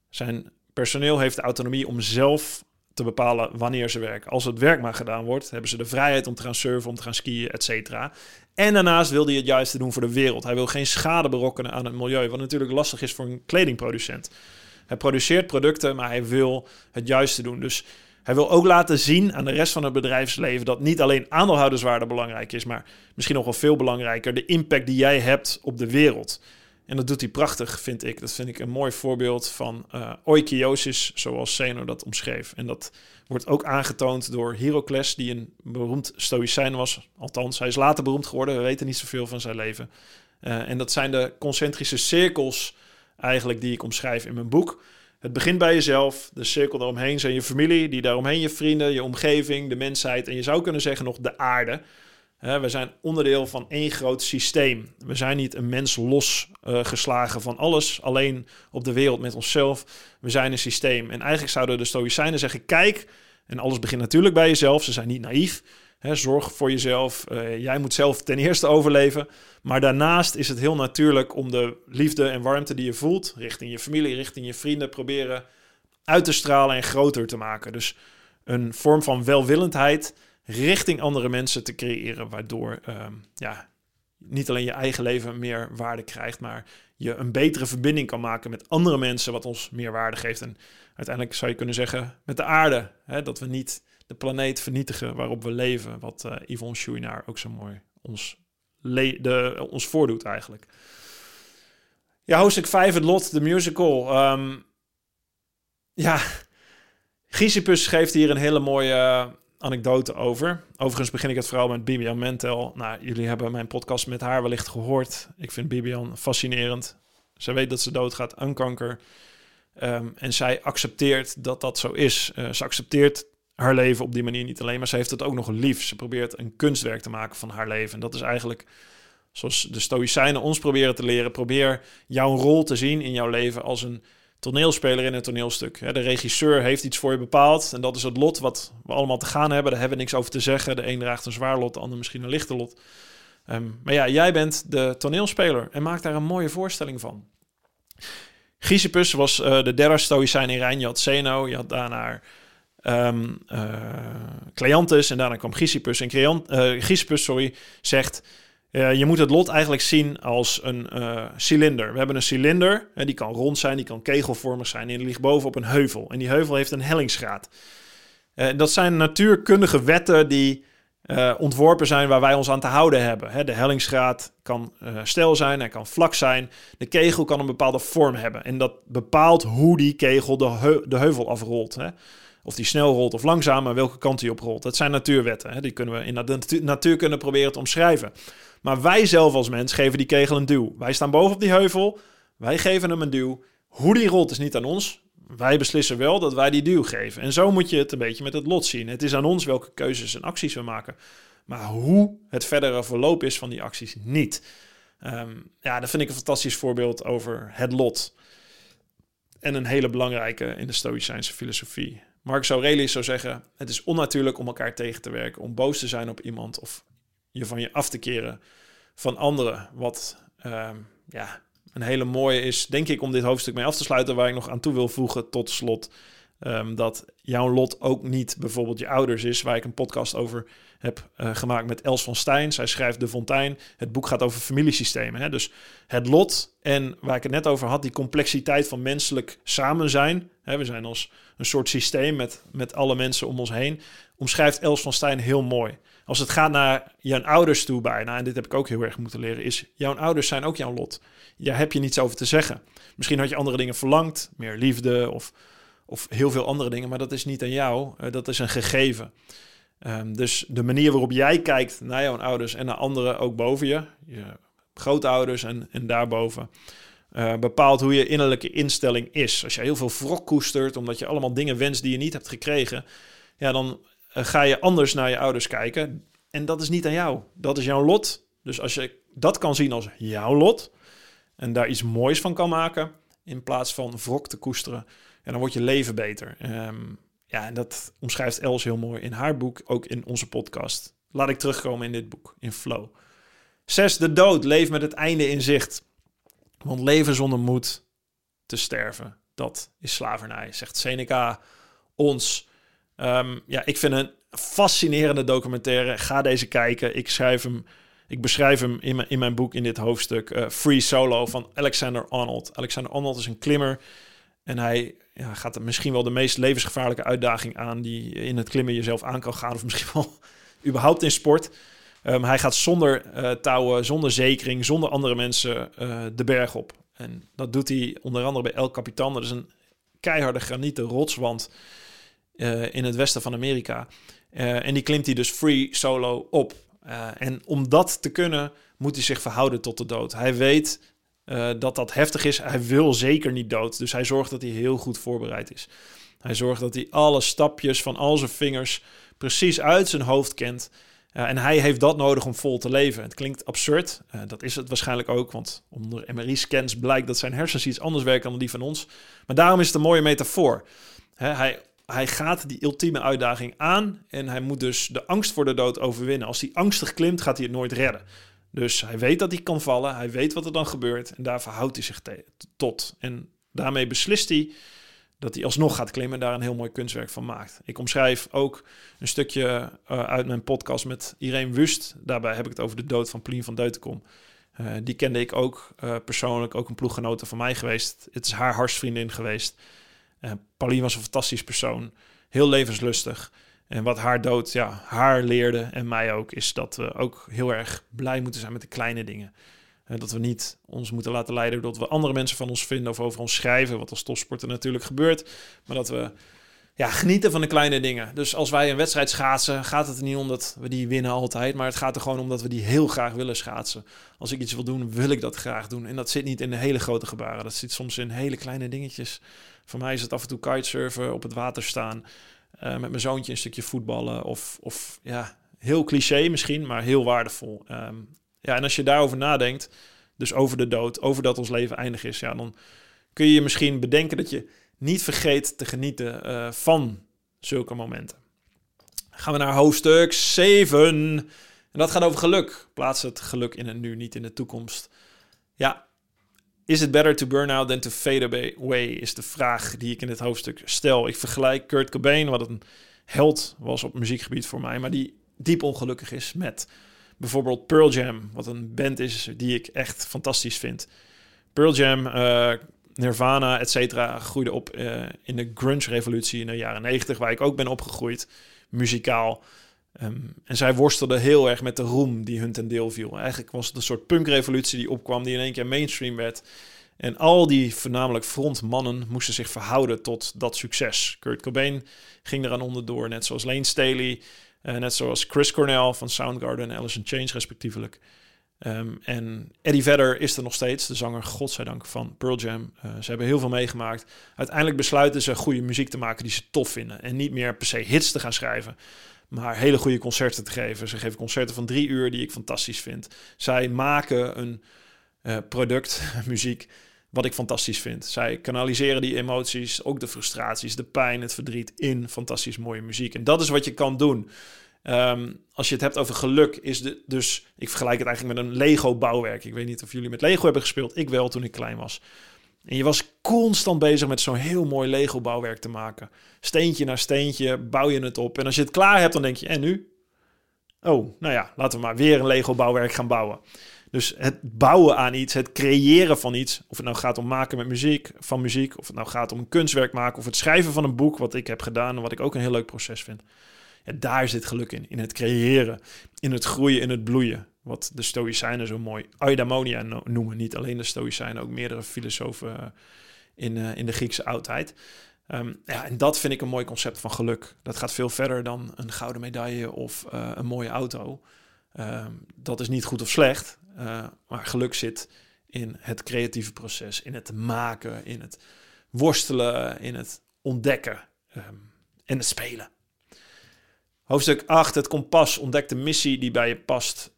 Zijn personeel heeft de autonomie om zelf te bepalen wanneer ze werken. Als het werk maar gedaan wordt, hebben ze de vrijheid om te gaan surfen, om te gaan skiën, et cetera. En daarnaast wil hij het juiste doen voor de wereld. Hij wil geen schade berokkenen aan het milieu, wat natuurlijk lastig is voor een kledingproducent. Hij produceert producten, maar hij wil het juiste doen. Dus hij wil ook laten zien aan de rest van het bedrijfsleven dat niet alleen aandeelhouderswaarde belangrijk is, maar misschien nog wel veel belangrijker de impact die jij hebt op de wereld. En dat doet hij prachtig, vind ik. Dat vind ik een mooi voorbeeld van uh, oikiosis, zoals Zeno dat omschreef. En dat wordt ook aangetoond door Heracles, die een beroemd stoïcijn was. Althans, hij is later beroemd geworden. We weten niet zoveel van zijn leven. Uh, en dat zijn de concentrische cirkels eigenlijk die ik omschrijf in mijn boek. Het begint bij jezelf. De cirkel daaromheen zijn je familie, die daaromheen je vrienden, je omgeving, de mensheid. En je zou kunnen zeggen nog de aarde. We zijn onderdeel van één groot systeem. We zijn niet een mens losgeslagen uh, van alles, alleen op de wereld met onszelf. We zijn een systeem. En eigenlijk zouden de Stoïcijnen zeggen: kijk, en alles begint natuurlijk bij jezelf. Ze zijn niet naïef zorg voor jezelf. Uh, jij moet zelf ten eerste overleven. Maar daarnaast is het heel natuurlijk om de liefde en warmte die je voelt, richting je familie, richting je vrienden, proberen uit te stralen en groter te maken. Dus een vorm van welwillendheid richting andere mensen te creëren, waardoor uh, ja, niet alleen je eigen leven meer waarde krijgt, maar je een betere verbinding kan maken met andere mensen, wat ons meer waarde geeft. En uiteindelijk zou je kunnen zeggen met de aarde, hè, dat we niet de planeet vernietigen waarop we leven. Wat uh, Yvonne Chouinard ook zo mooi ons, de, ons voordoet eigenlijk. Ja, hoofdstuk 5, het lot, de musical. Ehm, ja, Gysippus geeft hier een hele mooie anekdote over. Overigens begin ik het vooral met Bibian Mentel. Nou, jullie hebben mijn podcast met haar wellicht gehoord. Ik vind Bibian fascinerend. Ze weet dat ze doodgaat aan kanker. Ehm, en zij accepteert dat dat zo is. Uh, ze accepteert haar leven op die manier niet alleen, maar ze heeft het ook nog lief. Ze probeert een kunstwerk te maken van haar leven. En dat is eigenlijk zoals de Stoïcijnen ons proberen te leren. Probeer jouw rol te zien in jouw leven als een toneelspeler in een toneelstuk. De regisseur heeft iets voor je bepaald en dat is het lot wat we allemaal te gaan hebben. Daar hebben we niks over te zeggen. De een draagt een zwaar lot, de ander misschien een lichter lot. Ehm, maar ja, jij bent de toneelspeler en maak daar een mooie voorstelling van. Gysippus was uh, de derde stoïcijn in Rijn. Je had Zeno, je had daarna um, en daarna kwam Gysippus. En Creant, uh, Gysippus sorry, zegt... je moet het lot eigenlijk zien als een cilinder. We hebben een cilinder, en die kan rond zijn, die kan kegelvormig zijn... en die ligt boven op een heuvel. En die heuvel heeft een hellingsgraad. dat zijn natuurkundige wetten die ontworpen zijn waar wij ons aan te houden hebben. de hellingsgraad kan stijl zijn, hij kan vlak zijn. De kegel kan een bepaalde vorm hebben. En dat bepaalt hoe die kegel de, de heuvel afrolt. Of die snel rolt of langzaam, maar welke kant hij op rolt. Dat zijn natuurwetten. Die kunnen we in de natuur kunnen proberen te omschrijven. Maar wij zelf als mens geven die kegel een duw. Wij staan boven op die heuvel. Wij geven hem een duw. Hoe die rolt is niet aan ons wij beslissen wel dat wij die duw geven. En zo moet je het een beetje met het lot zien. Het is aan ons welke keuzes en acties we maken. Maar hoe het verdere verloop is van die acties niet. Um, ja, dat vind ik een fantastisch voorbeeld over het lot. En een hele belangrijke in de Stoïcijnse filosofie. Marcus Aurelius zou zeggen: Het is onnatuurlijk om elkaar tegen te werken, om boos te zijn op iemand of je van je af te keren van anderen. Wat um, ja, een hele mooie is, denk ik, om dit hoofdstuk mee af te sluiten, waar ik nog aan toe wil voegen tot slot. Um, dat jouw lot ook niet bijvoorbeeld je ouders is, waar ik een podcast over heb uh, gemaakt met Els van Stijn. Zij schrijft De Fontein. Het boek gaat over familiesystemen. Hè? Dus het lot en waar ik het net over had, die complexiteit van menselijk samen zijn. Hè? We zijn als een soort systeem met, met alle mensen om ons heen. Omschrijft Els van Stijn heel mooi. Als het gaat naar jouw ouders toe bijna, en dit heb ik ook heel erg moeten leren, is jouw ouders zijn ook jouw lot. Daar heb je niets over te zeggen. Misschien had je andere dingen verlangd, meer liefde of, of heel veel andere dingen, maar dat is niet aan jou. Uh, dat is een gegeven. Um, dus de manier waarop jij kijkt naar jouw ouders en naar anderen ook boven je, je grootouders en, en daarboven, uh, bepaalt hoe je innerlijke instelling is. Als je heel veel wrok koestert omdat je allemaal dingen wenst die je niet hebt gekregen, ja, dan ga je anders naar je ouders kijken. En dat is niet aan jou. Dat is jouw lot. Dus als je dat kan zien als jouw lot en daar iets moois van kan maken, in plaats van wrok te koesteren, en dan wordt je leven beter. Um, ja, en dat omschrijft Els heel mooi in haar boek, ook in onze podcast. Laat ik terugkomen in dit boek, in Flow. Zes, de dood. Leef met het einde in zicht. Want leven zonder moed te sterven, dat is slavernij, zegt Seneca ons. Um, ja, ik vind een fascinerende documentaire. Ga deze kijken. Ik schrijf hem, ik beschrijf hem in mijn, in mijn boek in dit hoofdstuk. Uh, Free Solo van Alexander Arnold. Alexander Arnold is een klimmer. En hij ja, gaat misschien wel de meest levensgevaarlijke uitdaging aan die in het klimmen jezelf aan kan gaan. Of misschien wel überhaupt in sport. Um, hij gaat zonder uh, touwen, zonder zekering, zonder andere mensen uh, de berg op. En dat doet hij onder andere bij El Capitan. Dat is een keiharde granieten rotswand uh, in het westen van Amerika. en die klimt hij dus free solo op. en om dat te kunnen, moet hij zich verhouden tot de dood. Hij weet dat dat heftig is. Hij wil zeker niet dood. Dus hij zorgt dat hij heel goed voorbereid is. Hij zorgt dat hij alle stapjes van al zijn vingers precies uit zijn hoofd kent. En hij heeft dat nodig om vol te leven. Het klinkt absurd. Dat is het waarschijnlijk ook. Want onder MRI-scans blijkt dat zijn hersens iets anders werken dan die van ons. Maar daarom is het een mooie metafoor. Hij, hij gaat die ultieme uitdaging aan. En hij moet dus de angst voor de dood overwinnen. Als hij angstig klimt, gaat hij het nooit redden. Dus hij weet dat hij kan vallen, hij weet wat er dan gebeurt en daar verhoudt hij zich tot. En daarmee beslist hij dat hij alsnog gaat klimmen en daar een heel mooi kunstwerk van maakt. Ik omschrijf ook een stukje uh, uit mijn podcast met Irene Wust. Daarbij heb ik het over de dood van Plien van Deutenkom. Uh, die kende ik ook uh, persoonlijk, ook een ploeggenote van mij geweest. Het is haar harsvriendin geweest. Pauline was een fantastisch persoon, heel levenslustig. En wat haar dood ja, haar leerde en mij ook, is dat we ook heel erg blij moeten zijn met de kleine dingen. dat we niet ons moeten laten leiden door wat we andere mensen van ons vinden of over ons schrijven, wat als topsporter natuurlijk gebeurt. Maar dat we ja, genieten van de kleine dingen. Dus als wij een wedstrijd schaatsen, gaat het er niet om dat we die winnen altijd. Maar het gaat er gewoon om dat we die heel graag willen schaatsen. Als ik iets wil doen, wil ik dat graag doen. En dat zit niet in de hele grote gebaren. Dat zit soms in hele kleine dingetjes. Voor mij is het af en toe kitesurfen, op het water staan. Uh, met mijn zoontje een stukje voetballen. Of, of ja, heel cliché misschien, maar heel waardevol. Um, ja, en als je daarover nadenkt, dus over de dood, over dat ons leven eindig is, ja, dan kun je je misschien bedenken dat je niet vergeet te genieten uh, van zulke momenten. Gaan we naar hoofdstuk 7. En dat gaat over geluk. Plaats het geluk in het nu, niet in de toekomst. Ja, is it better to burn out than to fade away? Is de vraag die ik in dit hoofdstuk stel. Ik vergelijk Kurt Cobain, wat een held was op muziekgebied voor mij, maar die diep ongelukkig is met bijvoorbeeld Pearl Jam, wat een band is die ik echt fantastisch vind. Pearl Jam, uh, Nirvana, et cetera, groeide op uh, in de grunge-revolutie in de jaren 90, waar ik ook ben opgegroeid, muzikaal. Um, en zij worstelden heel erg met de roem die hun ten deel viel. Eigenlijk was het een soort punkrevolutie die opkwam, die in één keer mainstream werd. En al die voornamelijk frontmannen moesten zich verhouden tot dat succes. Kurt Cobain ging eraan onderdoor, net zoals Lane Staley. Uh, net zoals Chris Cornell van Soundgarden en Alice in Chains respectievelijk. Um, en Eddie Vedder is er nog steeds, de zanger, godzijdank, van Pearl Jam. Uh, ze hebben heel veel meegemaakt. Uiteindelijk besluiten ze goede muziek te maken die ze tof vinden. En niet meer per se hits te gaan schrijven, maar hele goede concerten te geven. Ze geven concerten van drie uur die ik fantastisch vind. Zij maken een uh, product, muziek, wat ik fantastisch vind. Zij kanaliseren die emoties, ook de frustraties, de pijn, het verdriet in fantastisch mooie muziek. En dat is wat je kan doen. Ehm, als je het hebt over geluk, is de, dus ik vergelijk het eigenlijk met een Lego-bouwwerk. Ik weet niet of jullie met Lego hebben gespeeld. Ik wel toen ik klein was. En je was constant bezig met zo'n heel mooi Lego-bouwwerk te maken. Steentje na steentje bouw je het op. En als je het klaar hebt, dan denk je: en nu? Oh, nou ja, laten we maar weer een Lego-bouwwerk gaan bouwen. Dus het bouwen aan iets, het creëren van iets, of het nou gaat om maken met muziek, van muziek, of het nou gaat om een kunstwerk maken, of het schrijven van een boek, wat ik heb gedaan wat ik ook een heel leuk proces vind. Daar zit geluk in, in het creëren, in het groeien, in het bloeien. Wat de Stoïcijnen zo mooi eudaimonia noemen. Niet alleen de Stoïcijnen, ook meerdere filosofen eh, in, uh, in de Griekse oudheid. Um, ja, en dat vind ik een mooi concept van geluk. Dat gaat veel verder dan een gouden medaille of uh, een mooie auto. Um, dat is niet goed of slecht. Maar geluk zit in het creatieve proces, in het maken, in het worstelen, in het ontdekken um, en het spelen. Hoofdstuk 8, het kompas, ontdek de missie die bij je past.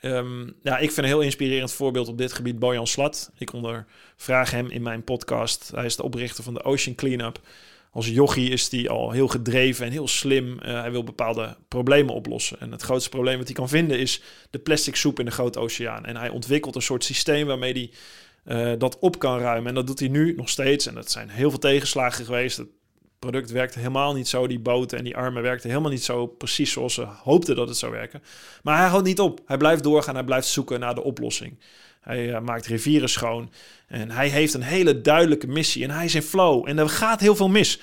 Um, ja, ik vind een heel inspirerend voorbeeld op dit gebied Bojan Slat. Ik ondervraag hem in mijn podcast. Hij is de oprichter van de Ocean Cleanup. Als jochie is hij al heel gedreven en heel slim. Uh, hij wil bepaalde problemen oplossen. En het grootste probleem wat hij kan vinden is de plastic soep in de grote oceaan. En hij ontwikkelt een soort systeem waarmee hij uh, dat op kan ruimen. En dat doet hij nu nog steeds. En dat zijn heel veel tegenslagen geweest. Product werkte helemaal niet zo. Die boten en die armen werkten helemaal niet zo precies zoals ze hoopten dat het zou werken. Maar hij houdt niet op. Hij blijft doorgaan. Hij blijft zoeken naar de oplossing. Hij uh, maakt rivieren schoon. En hij heeft een hele duidelijke missie. En hij is in flow. En er gaat heel veel mis.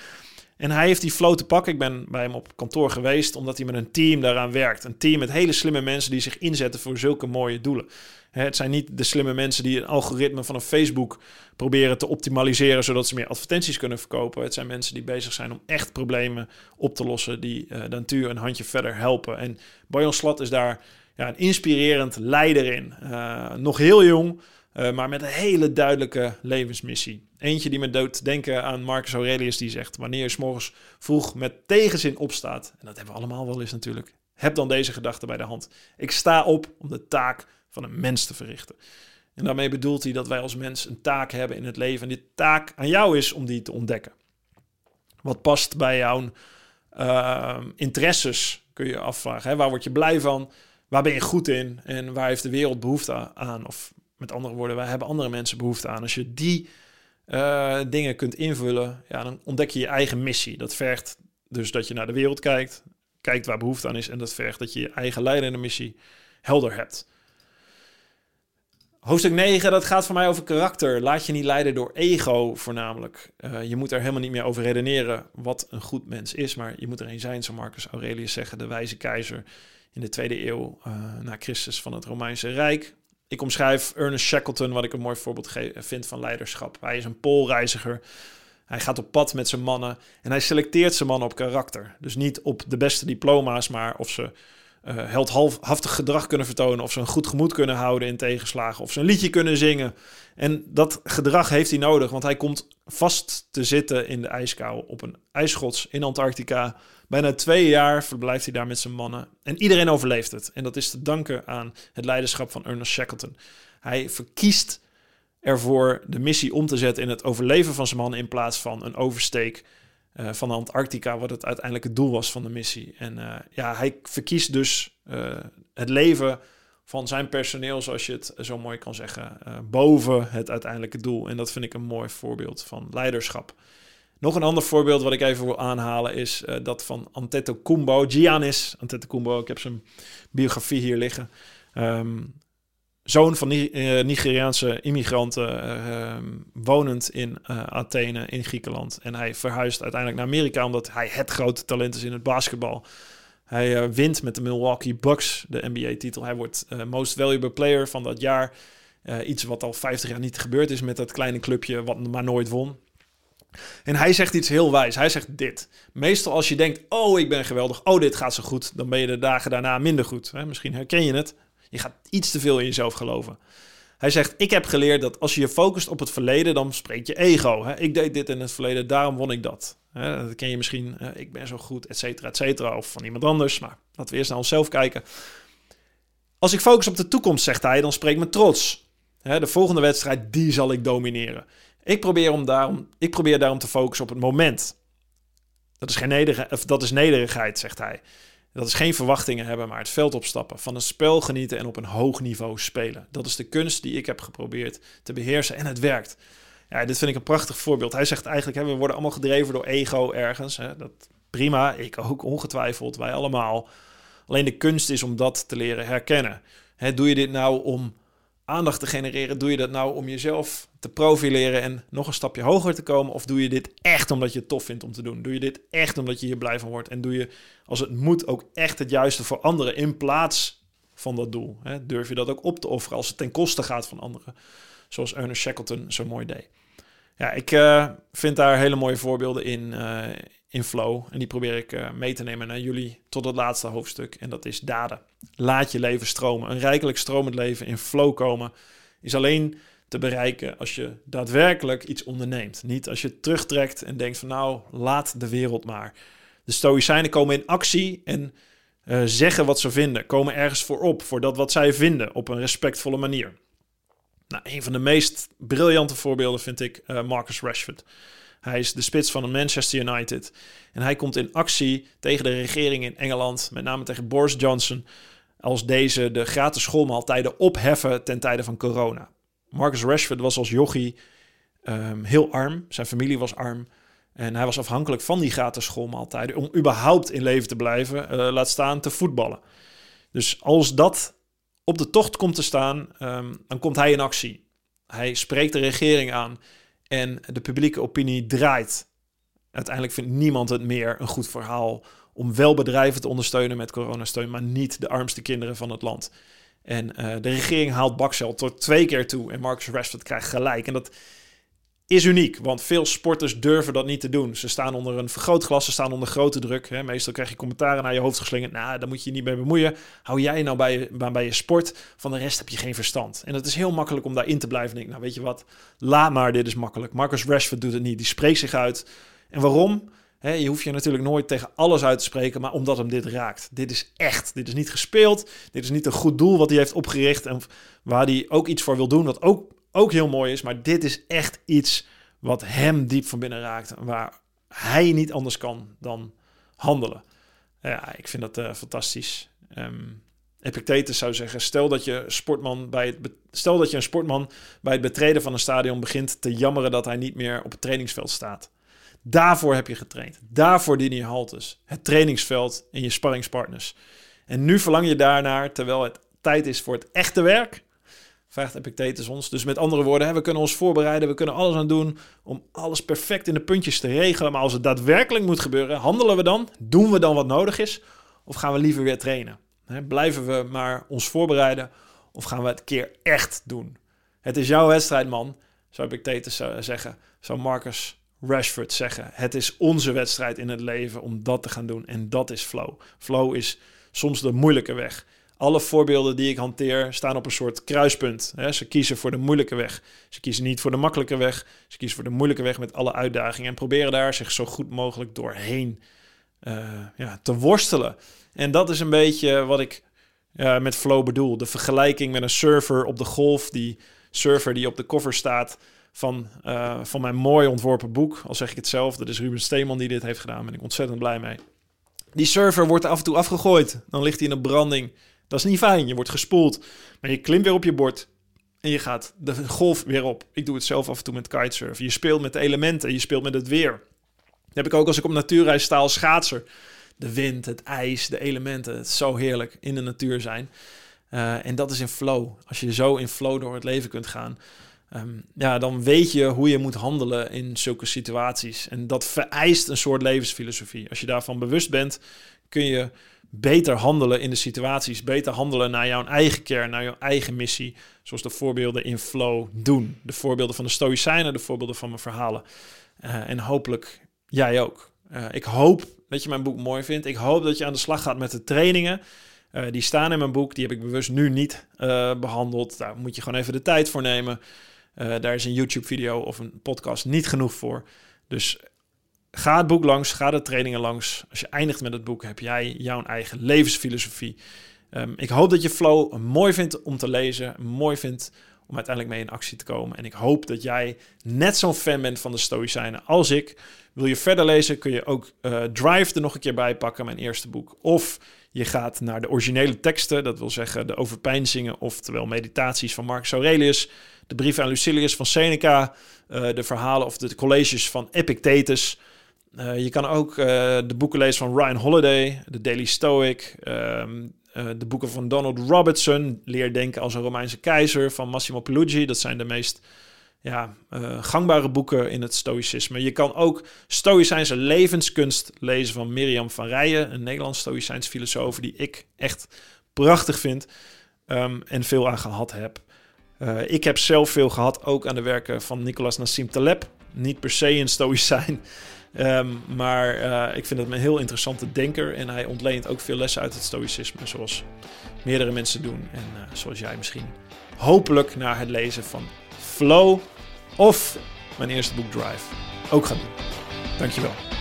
En hij heeft die flow te pakken. Ik ben bij hem op kantoor geweest, omdat hij met een team daaraan werkt. Een team met hele slimme mensen die zich inzetten voor zulke mooie doelen. Het zijn niet de slimme mensen die een algoritme van een Facebook proberen te optimaliseren, zodat ze meer advertenties kunnen verkopen. Het zijn mensen die bezig zijn om echt problemen op te lossen, die uh, de natuur een handje verder helpen. En Boyan Slat is daar ja, een inspirerend leider in. Uh, nog heel jong, uh, maar met een hele duidelijke levensmissie. Eentje die me doet denken aan Marcus Aurelius, die zegt: Wanneer je s'morgens vroeg met tegenzin opstaat, en dat hebben we allemaal wel eens natuurlijk, heb dan deze gedachte bij de hand. Ik sta op om de taak van een mens te verrichten. En daarmee bedoelt hij dat wij als mens een taak hebben in het leven. En die taak aan jou is om die te ontdekken. Wat past bij jouw uh, interesses, kun je afvragen. Hè? Waar word je blij van? Waar ben je goed in? En waar heeft de wereld behoefte aan? Of met andere woorden, waar hebben andere mensen behoefte aan? Als je die uh, dingen kunt invullen, ja, dan ontdek je je eigen missie. Dat vergt dus dat je naar de wereld kijkt, kijkt waar behoefte aan is. En dat vergt dat je je eigen leidende missie helder hebt. Hoofdstuk 9, dat gaat voor mij over karakter. Laat je niet leiden door ego voornamelijk. Uh, je moet er helemaal niet meer over redeneren wat een goed mens is, maar je moet er een zijn, zou Marcus Aurelius zeggen, de wijze keizer in de tweede eeuw uh, na Christus van het Romeinse Rijk. Ik omschrijf Ernest Shackleton, wat ik een mooi voorbeeld vind van leiderschap. Hij is een poolreiziger. Hij gaat op pad met zijn mannen en hij selecteert zijn mannen op karakter. Dus niet op de beste diploma's, maar of ze uh, heldhaftig gedrag kunnen vertonen, of ze een goed gemoed kunnen houden in tegenslagen, of ze een liedje kunnen zingen. En dat gedrag heeft hij nodig, want hij komt vast te zitten in de ijskou op een ijsschots in Antarctica. Bijna twee jaar verblijft hij daar met zijn mannen en iedereen overleeft het. En dat is te danken aan het leiderschap van Ernest Shackleton. Hij verkiest ervoor de missie om te zetten in het overleven van zijn mannen in plaats van een oversteek uh, van Antarctica, wat het uiteindelijk het doel was van de missie. En uh, ja, hij verkiest dus uh, het leven van zijn personeel, zoals je het zo mooi kan zeggen, boven het uiteindelijke doel. En dat vind ik een mooi voorbeeld van leiderschap. Nog een ander voorbeeld wat ik even wil aanhalen is dat van Antetokounmpo, Giannis Antetokounmpo. Ik heb zijn biografie hier liggen. Um, zoon van uh, Nigeriaanse immigranten, uh, wonend in uh, Athene in Griekenland. En hij verhuist uiteindelijk naar Amerika omdat hij het grote talent is in het basketbal. Hij wint met de Milwaukee Bucks de NBA-titel. Hij wordt Most Valuable Player van dat jaar. iets wat al 50 jaar niet gebeurd is met dat kleine clubje wat maar nooit won. En hij zegt iets heel wijs. Hij zegt dit. Meestal als je denkt, oh ik ben geweldig, oh dit gaat zo goed, dan ben je de dagen daarna minder goed. Misschien herken je het. Je gaat iets te veel in jezelf geloven. Hij zegt: Ik heb geleerd dat als je je focust op het verleden, dan spreekt je ego. Hè? Ik deed dit in het verleden, daarom won ik dat. Hè? Dat ken je misschien. ik ben zo goed, et cetera, et cetera. Of van iemand anders. Maar laten we eerst naar onszelf kijken. Als ik focus op de toekomst, zegt hij, dan spreekt me trots. Hè? De volgende wedstrijd, die zal ik domineren. Ik probeer, om daarom, ik probeer daarom te focussen op het moment. Dat is, geen nederigheid, of dat is nederigheid, zegt hij. Dat is geen verwachtingen hebben, maar het veld opstappen. Van een spel genieten en op een hoog niveau spelen. Dat is de kunst die ik heb geprobeerd te beheersen en het werkt. Ja, dit vind ik een prachtig voorbeeld. Hij zegt eigenlijk, hè, we worden allemaal gedreven door ego ergens. Hè. Dat, prima, ik ook ongetwijfeld, wij allemaal. Alleen de kunst is om dat te leren herkennen. Hè, doe je dit nou om aandacht te genereren? Doe je dat nou om jezelf te profileren en nog een stapje hoger te komen? Of doe je dit echt omdat je het tof vindt om te doen? Doe je dit echt omdat je hier blij van wordt? En doe je, als het moet, ook echt het juiste voor anderen in plaats van dat doel? Hè? Durf je dat ook op te offeren als het ten koste gaat van anderen? Zoals Ernest Shackleton zo mooi deed. Ja, ik uh, vind daar hele mooie voorbeelden in, uh, in Flow. En die probeer ik uh, mee te nemen naar jullie tot het laatste hoofdstuk. En dat is daden. Laat je leven stromen. Een rijkelijk stromend leven in flow komen is alleen te bereiken als je daadwerkelijk iets onderneemt. Niet als je terugtrekt en denkt van nou, laat de wereld maar. De Stoïcijnen komen in actie en uh, zeggen wat ze vinden. Komen ergens voor op, voor dat wat zij vinden, op een respectvolle manier. Nou, een van de meest briljante voorbeelden vind ik uh, Marcus Rashford. Hij is de spits van Manchester United. En hij komt in actie tegen de regering in Engeland, met name tegen Boris Johnson, als deze de gratis schoolmaaltijden opheffen ten tijde van corona. Marcus Rashford was als jochie um, heel arm. Zijn familie was arm. En hij was afhankelijk van die gratis schoolmaaltijden om überhaupt in leven te blijven, uh, laat staan te voetballen. Dus als dat op de tocht komt te staan, um, dan komt hij in actie. Hij spreekt de regering aan en de publieke opinie draait. Uiteindelijk vindt niemand het meer een goed verhaal om wel bedrijven te ondersteunen met coronasteun, maar niet de armste kinderen van het land. En uh, de regering haalt Baksel tot twee keer toe en Marcus Rashford krijgt gelijk. En dat is uniek, want veel sporters durven dat niet te doen. Ze staan onder een vergrootglas, ze staan onder grote druk. Hè. Meestal krijg je commentaren naar je hoofd geslingerd. Nou, daar moet je je niet mee bemoeien. Hou jij nou bij je, bij je sport, van de rest heb je geen verstand. En het is heel makkelijk om daarin te blijven denken. Nou, weet je wat, laat maar, dit is makkelijk. Marcus Rashford doet het niet, die spreekt zich uit. En waarom? je hoeft je natuurlijk nooit tegen alles uit te spreken, maar omdat hem dit raakt. Dit is echt. Dit is niet gespeeld. Dit is niet een goed doel wat hij heeft opgericht en waar hij ook iets voor wil doen, wat ook, ook heel mooi is. Maar dit is echt iets wat hem diep van binnen raakt, waar hij niet anders kan dan handelen. Ja, ik vind dat uh, fantastisch. Um, Epictetus zou zeggen: stel dat, je sportman bij het stel dat je een sportman bij het betreden van een stadion begint te jammeren dat hij niet meer op het trainingsveld staat. Daarvoor heb je getraind. Daarvoor dien je haltes. Het trainingsveld en je sparringspartners. En nu verlang je daarnaar, terwijl het tijd is voor het echte werk, vraagt Epictetus ons. Dus met andere woorden, we kunnen ons voorbereiden, we kunnen alles aan doen om alles perfect in de puntjes te regelen. Maar als het daadwerkelijk moet gebeuren, handelen we dan? Doen we dan wat nodig is? Of gaan we liever weer trainen? blijven we maar ons voorbereiden Of gaan we het keer echt doen? Het is jouw wedstrijd, man. Zo heb ik tegen zeggen. Zou Marcus Rashford zeggen. Het is onze wedstrijd in het leven om dat te gaan doen. En dat is flow. Flow is soms de moeilijke weg. Alle voorbeelden die ik hanteer staan op een soort kruispunt. Ze kiezen voor de moeilijke weg. Ze kiezen niet voor de makkelijke weg. Ze kiezen voor de moeilijke weg met alle uitdagingen. En proberen daar zich zo goed mogelijk doorheen uh, ja, te worstelen. En dat is een beetje wat ik met flow bedoel. De vergelijking met een surfer op de golf. Die surfer die op de cover staat van, uh, van mijn mooi ontworpen boek. Al zeg ik het zelf, dat is Ruben Steeman die dit heeft gedaan. Daar ben ik ontzettend blij mee. Die surfer wordt af en toe afgegooid. Dan ligt hij in een branding. Dat is niet fijn. Je wordt gespoeld. Maar je klimt weer op je bord. En je gaat de golf weer op. Ik doe het zelf af en toe met kitesurfen. Je speelt met de elementen. Je speelt met het weer. Dat heb ik ook als ik op natuurreis sta als schaatser. De wind, het ijs, de elementen. Het is zo heerlijk in de natuur zijn. Uh, en dat is in flow. Als je zo in flow door het leven kunt gaan, um, ja, dan weet je hoe je moet handelen in zulke situaties. En dat vereist een soort levensfilosofie. Als je daarvan bewust bent, kun je beter handelen in de situaties, beter handelen naar jouw eigen kern, naar jouw eigen missie, zoals de voorbeelden in flow doen. De voorbeelden van de Stoïcijnen, de voorbeelden van mijn verhalen. Uh, en hopelijk jij ook. Uh, ik hoop dat je mijn boek mooi vindt. Ik hoop dat je aan de slag gaat met de trainingen. Uh, die staan in mijn boek. Die heb ik bewust nu niet behandeld. Daar moet je gewoon even de tijd voor nemen. Daar is een YouTube-video of een podcast niet genoeg voor. Dus ga het boek langs, ga de trainingen langs. Als je eindigt met het boek, heb jij jouw eigen levensfilosofie. Um, ik hoop dat je Flow mooi vindt om te lezen, mooi vindt om uiteindelijk mee in actie te komen. En ik hoop dat jij net zo'n fan bent van de Stoïcijnen als ik. Wil je verder lezen, kun je ook uh, Drive er nog een keer bij pakken, mijn eerste boek. Of je gaat naar de originele teksten, dat wil zeggen de overpeinzingen, oftewel meditaties van Marcus Aurelius, de brief aan Lucilius van Seneca, uh, de verhalen of de colleges van Epictetus. Uh, je kan ook de boeken lezen van Ryan Holiday, de Daily Stoic, um, uh, de boeken van Donald Robertson, Leer denken als een Romeinse keizer, van Massimo Pilugi. Dat zijn de meest ja, gangbare boeken in het stoïcisme. Je kan ook Stoïcijnse levenskunst lezen van Mirjam van Rijen, een Nederlands Stoïcijns filosoof die ik echt prachtig vind um, en veel aan gehad heb. Ik heb zelf veel gehad, ook aan de werken van Nicolas Nassim Taleb. Niet per se een Stoïcijn, Um, maar uh, ik vind het een heel interessante denker. En hij ontleent ook veel lessen uit het stoïcisme. Zoals meerdere mensen doen. En uh, zoals jij misschien hopelijk na het lezen van Flow of mijn eerste boek Drive ook gaat doen. Dankjewel.